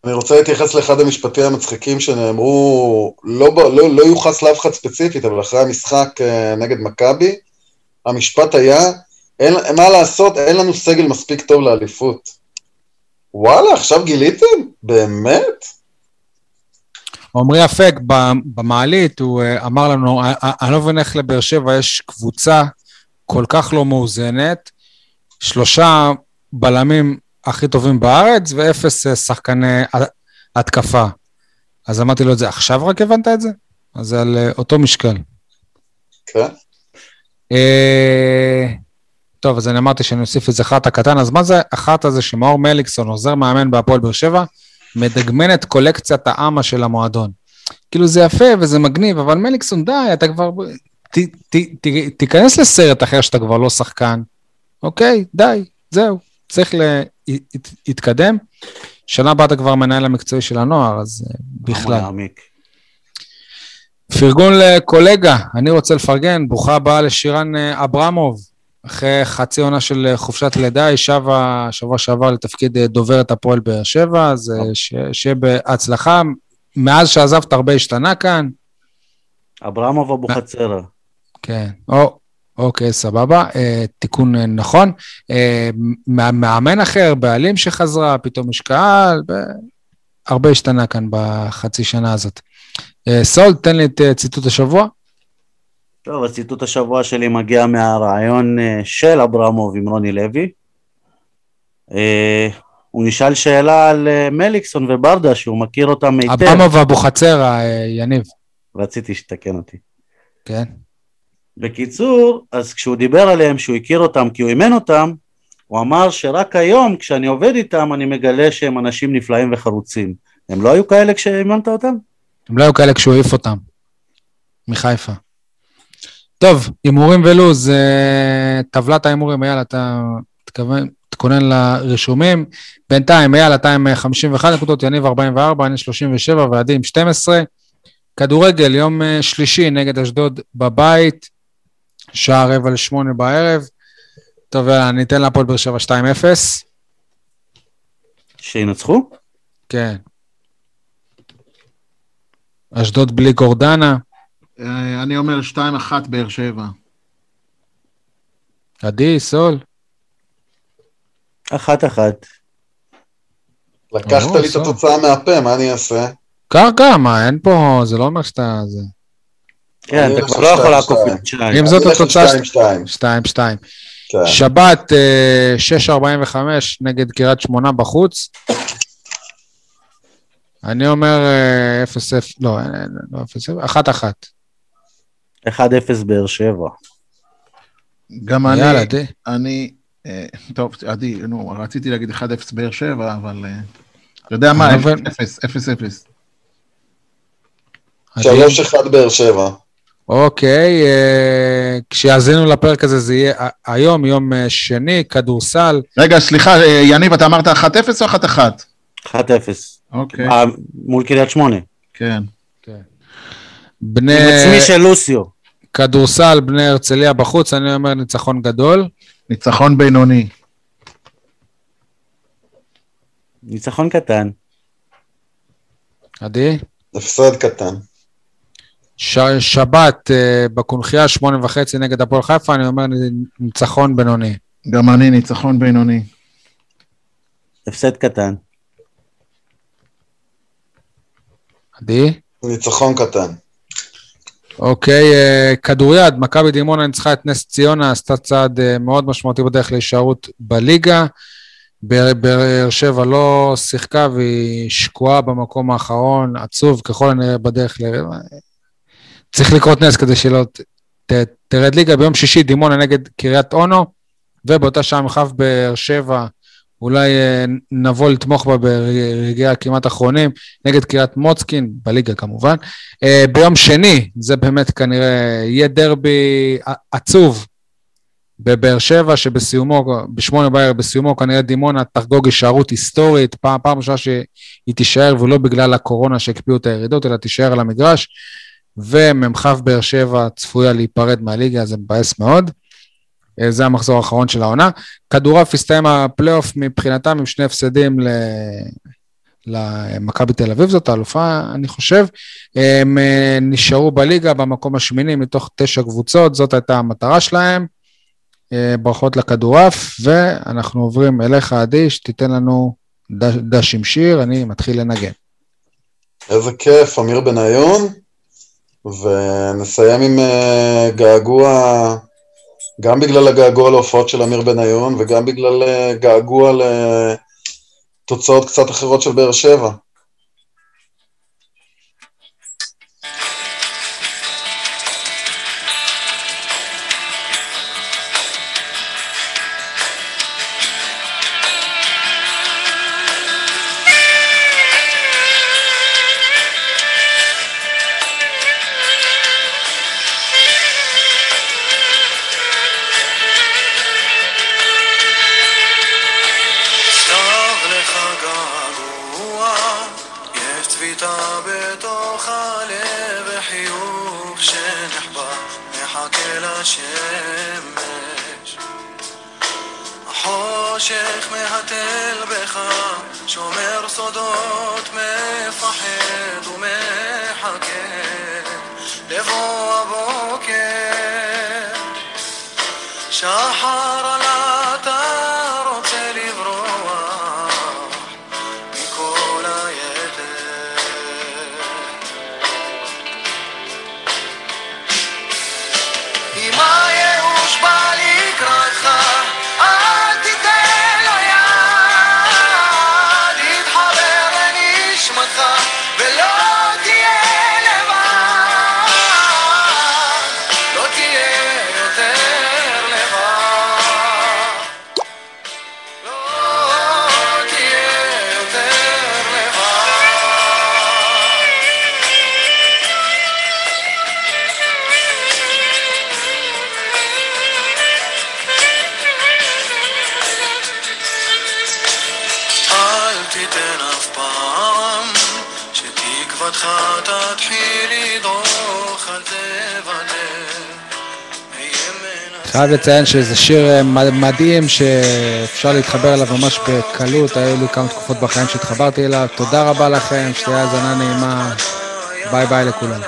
אני רוצה להתייחס לאחד המשפטים המצחיקים שנאמרו, לא, לא, לא יוחס לאף אחד ספציפית, אבל אחרי המשחק נגד מכבי, המשפט היה, אין, מה לעשות, אין לנו סגל מספיק טוב לאליפות. וואלה, עכשיו גיליתם? באמת? עמרי אפק במעלית, הוא אה, אמר לנו, "אה, אה, אני לא מבין איך לבאר שבע יש קבוצה כל כך לא מאוזנת, שלושה בלמים הכי טובים בארץ ואפס שחקני התקפה. אז אמרתי לו את זה, עכשיו רק הבנת את זה? אז זה על אותו משקל. כן. אה, טוב, אז אני אמרתי שאני אוסיף איזה חרטא קטן, אז מה זה החרטא הזה שמאור מליקסון, עוזר מאמן בהפועל באר שבע, מדגמן את קולקציית האמה של המועדון. כאילו זה יפה וזה מגניב, אבל מליקסון די, אתה כבר... ת, ת, ת, תיכנס לסרט אחר שאתה כבר לא שחקן, אוקיי? די, זהו. צריך להתקדם. שנה הבאה אתה כבר מנהל המקצועי של הנוער, אז אה, בכלל. פרגון לקולגה, אני רוצה לפרגן, ברוכה הבאה לשירן אה, אברמוב. אחרי חצי עונה של אה, חופשת לידה, היא שבה שבוע שעבר לתפקיד אה, דוברת הפועל באר שבע, אז ש- שיהיה בהצלחה. מאז שעזבת הרבה השתנה כאן. אברמוב אבוחצירא. כן, או, אוקיי, סבבה. אה, תיקון נכון. אה, מא- מאמן אחר, בעלים שחזרה, פתאום יש קהל, ב- הרבה השתנה כאן בחצי שנה הזאת. אה, סול, תן לי את אה, ציטוט השבוע. טוב, הציטוט השבוע שלי מגיע מהרעיון אה, של אברמוב עם רוני לוי. הוא נשאל שאלה על מליקסון וברדה, שהוא מכיר אותם היטב. אברמוב ואבוחצירא, יניב. רציתי שתקן אותי. כן. בקיצור, אז כשהוא דיבר עליהם, שהוא הכיר אותם כי הוא אימן אותם, הוא אמר שרק היום, כשאני עובד איתם, אני מגלה שהם אנשים נפלאים וחרוצים. הם לא היו כאלה כשאימנת אותם? הם לא היו כאלה כשהוא העיף אותם. מחיפה. טוב, הימורים ולוז, אה, טבלת ההימורים, אייל, אתה תכוון- תכונן לרישומים. בינתיים, אייל, אתה עם אה, 51 נקודות, יניב 44, אני 37 ועדי עם 12. כדורגל, יום אה, שלישי נגד אשדוד בבית, שעה רבע לשמונה בערב. טוב, יאללה, אני אתן להפועל באר שבע 2-0. שינצחו? כן. אשדוד בלי גורדנה. אה, אני אומר 2-1 באר שבע. עדי, סול. אחת אחת. לקחת או, לי את. התוצאה מהפה, מה אני אעשה? קר קר, מה, אין פה, זה לא אומר שאתה... זה... כן, אתה כבר לא יכול לעקוף. את שתיים. אם זאת אני אלך על התוצאה... שתיים, שתיים. 2 2 כן. שבת, אה, 6.45 נגד קריית שמונה בחוץ. אני אומר אה, 0 0, לא, אין, לא 0 0, 1 1. 1-0 באר שבע. גם אני, יאללה, די. אני, אה, טוב, עדי, נו, רציתי להגיד 1-0 באר שבע, אבל... אה, אתה יודע מה, אני מבין. 0-0. עדי. שלוש אחד באר שבע. אוקיי, אה, כשיאזינו לפרק הזה זה יהיה היום, יום אה, שני, כדורסל. רגע, סליחה, אה, יניב, אתה אמרת 1-0 או 1-1? 1-0. אוקיי, אה, מול קריית שמונה. כן. בני עם עצמי של לוסיו. כדורסל, בני הרצליה בחוץ, אני אומר ניצחון גדול. ניצחון בינוני. ניצחון קטן. עדי? הפסד קטן. ש... שבת אה, בקונחייה, שמונה וחצי נגד הפועל חיפה, אני אומר ניצחון בינוני. גם אני ניצחון בינוני. הפסד קטן. עדי? ניצחון קטן. אוקיי, אה, כדוריד, מכבי דימונה ניצחה את נס ציונה, עשתה צעד אה, מאוד משמעותי בדרך להישארות בליגה. באר שבע לא שיחקה והיא שקועה במקום האחרון, עצוב ככל הנראה בדרך ל... צריך לקרות נס כדי שלא ת, תרד ליגה. ביום שישי דימונה נגד קריית אונו, ובאותה שעה מחב באר שבע, אולי אה, נבוא לתמוך בה ברגעי הכמעט אחרונים, נגד קריית מוצקין, בליגה כמובן. אה, ביום שני, זה באמת כנראה יהיה דרבי עצוב בבאר שבע, שבסיומו, בשמונה בערב, בסיומו כנראה דימונה תחגוג הישארות היסטורית, פעם, פעם ראשונה שהיא תישאר, ולא בגלל הקורונה שהקפיאו את הירידות, אלא תישאר על המגרש, ומ"כ באר שבע צפויה להיפרד מהליגה, זה מבאס מאוד. אה, זה המחזור האחרון של העונה. כדורעף הסתיים הפלייאוף מבחינתם עם שני הפסדים ל... למכבי תל אביב, זאת האלופה, אני חושב. הם אה, נשארו בליגה במקום השמיני מתוך תשע קבוצות, זאת הייתה המטרה שלהם. אה, ברכות לכדורעף, ואנחנו עוברים אליך, עדי, שתיתן לנו דש, עם שיר, אני מתחיל לנגן. איזה כיף, אמיר בניון. ונסיים עם געגוע, גם בגלל הגעגוע להופעות של אמיר בניון, וגם בגלל אה, געגוע לתוצאות קצת אחרות של באר שבע. חייב לציין שזה שיר אה, מדהים שאפשר להתחבר אליו ממש בקלות, היו לי כמה תקופות בחיים שהתחברתי אליו. תודה רבה לכם, שתהיה האזנה נעימה. ביי ביי לכולם.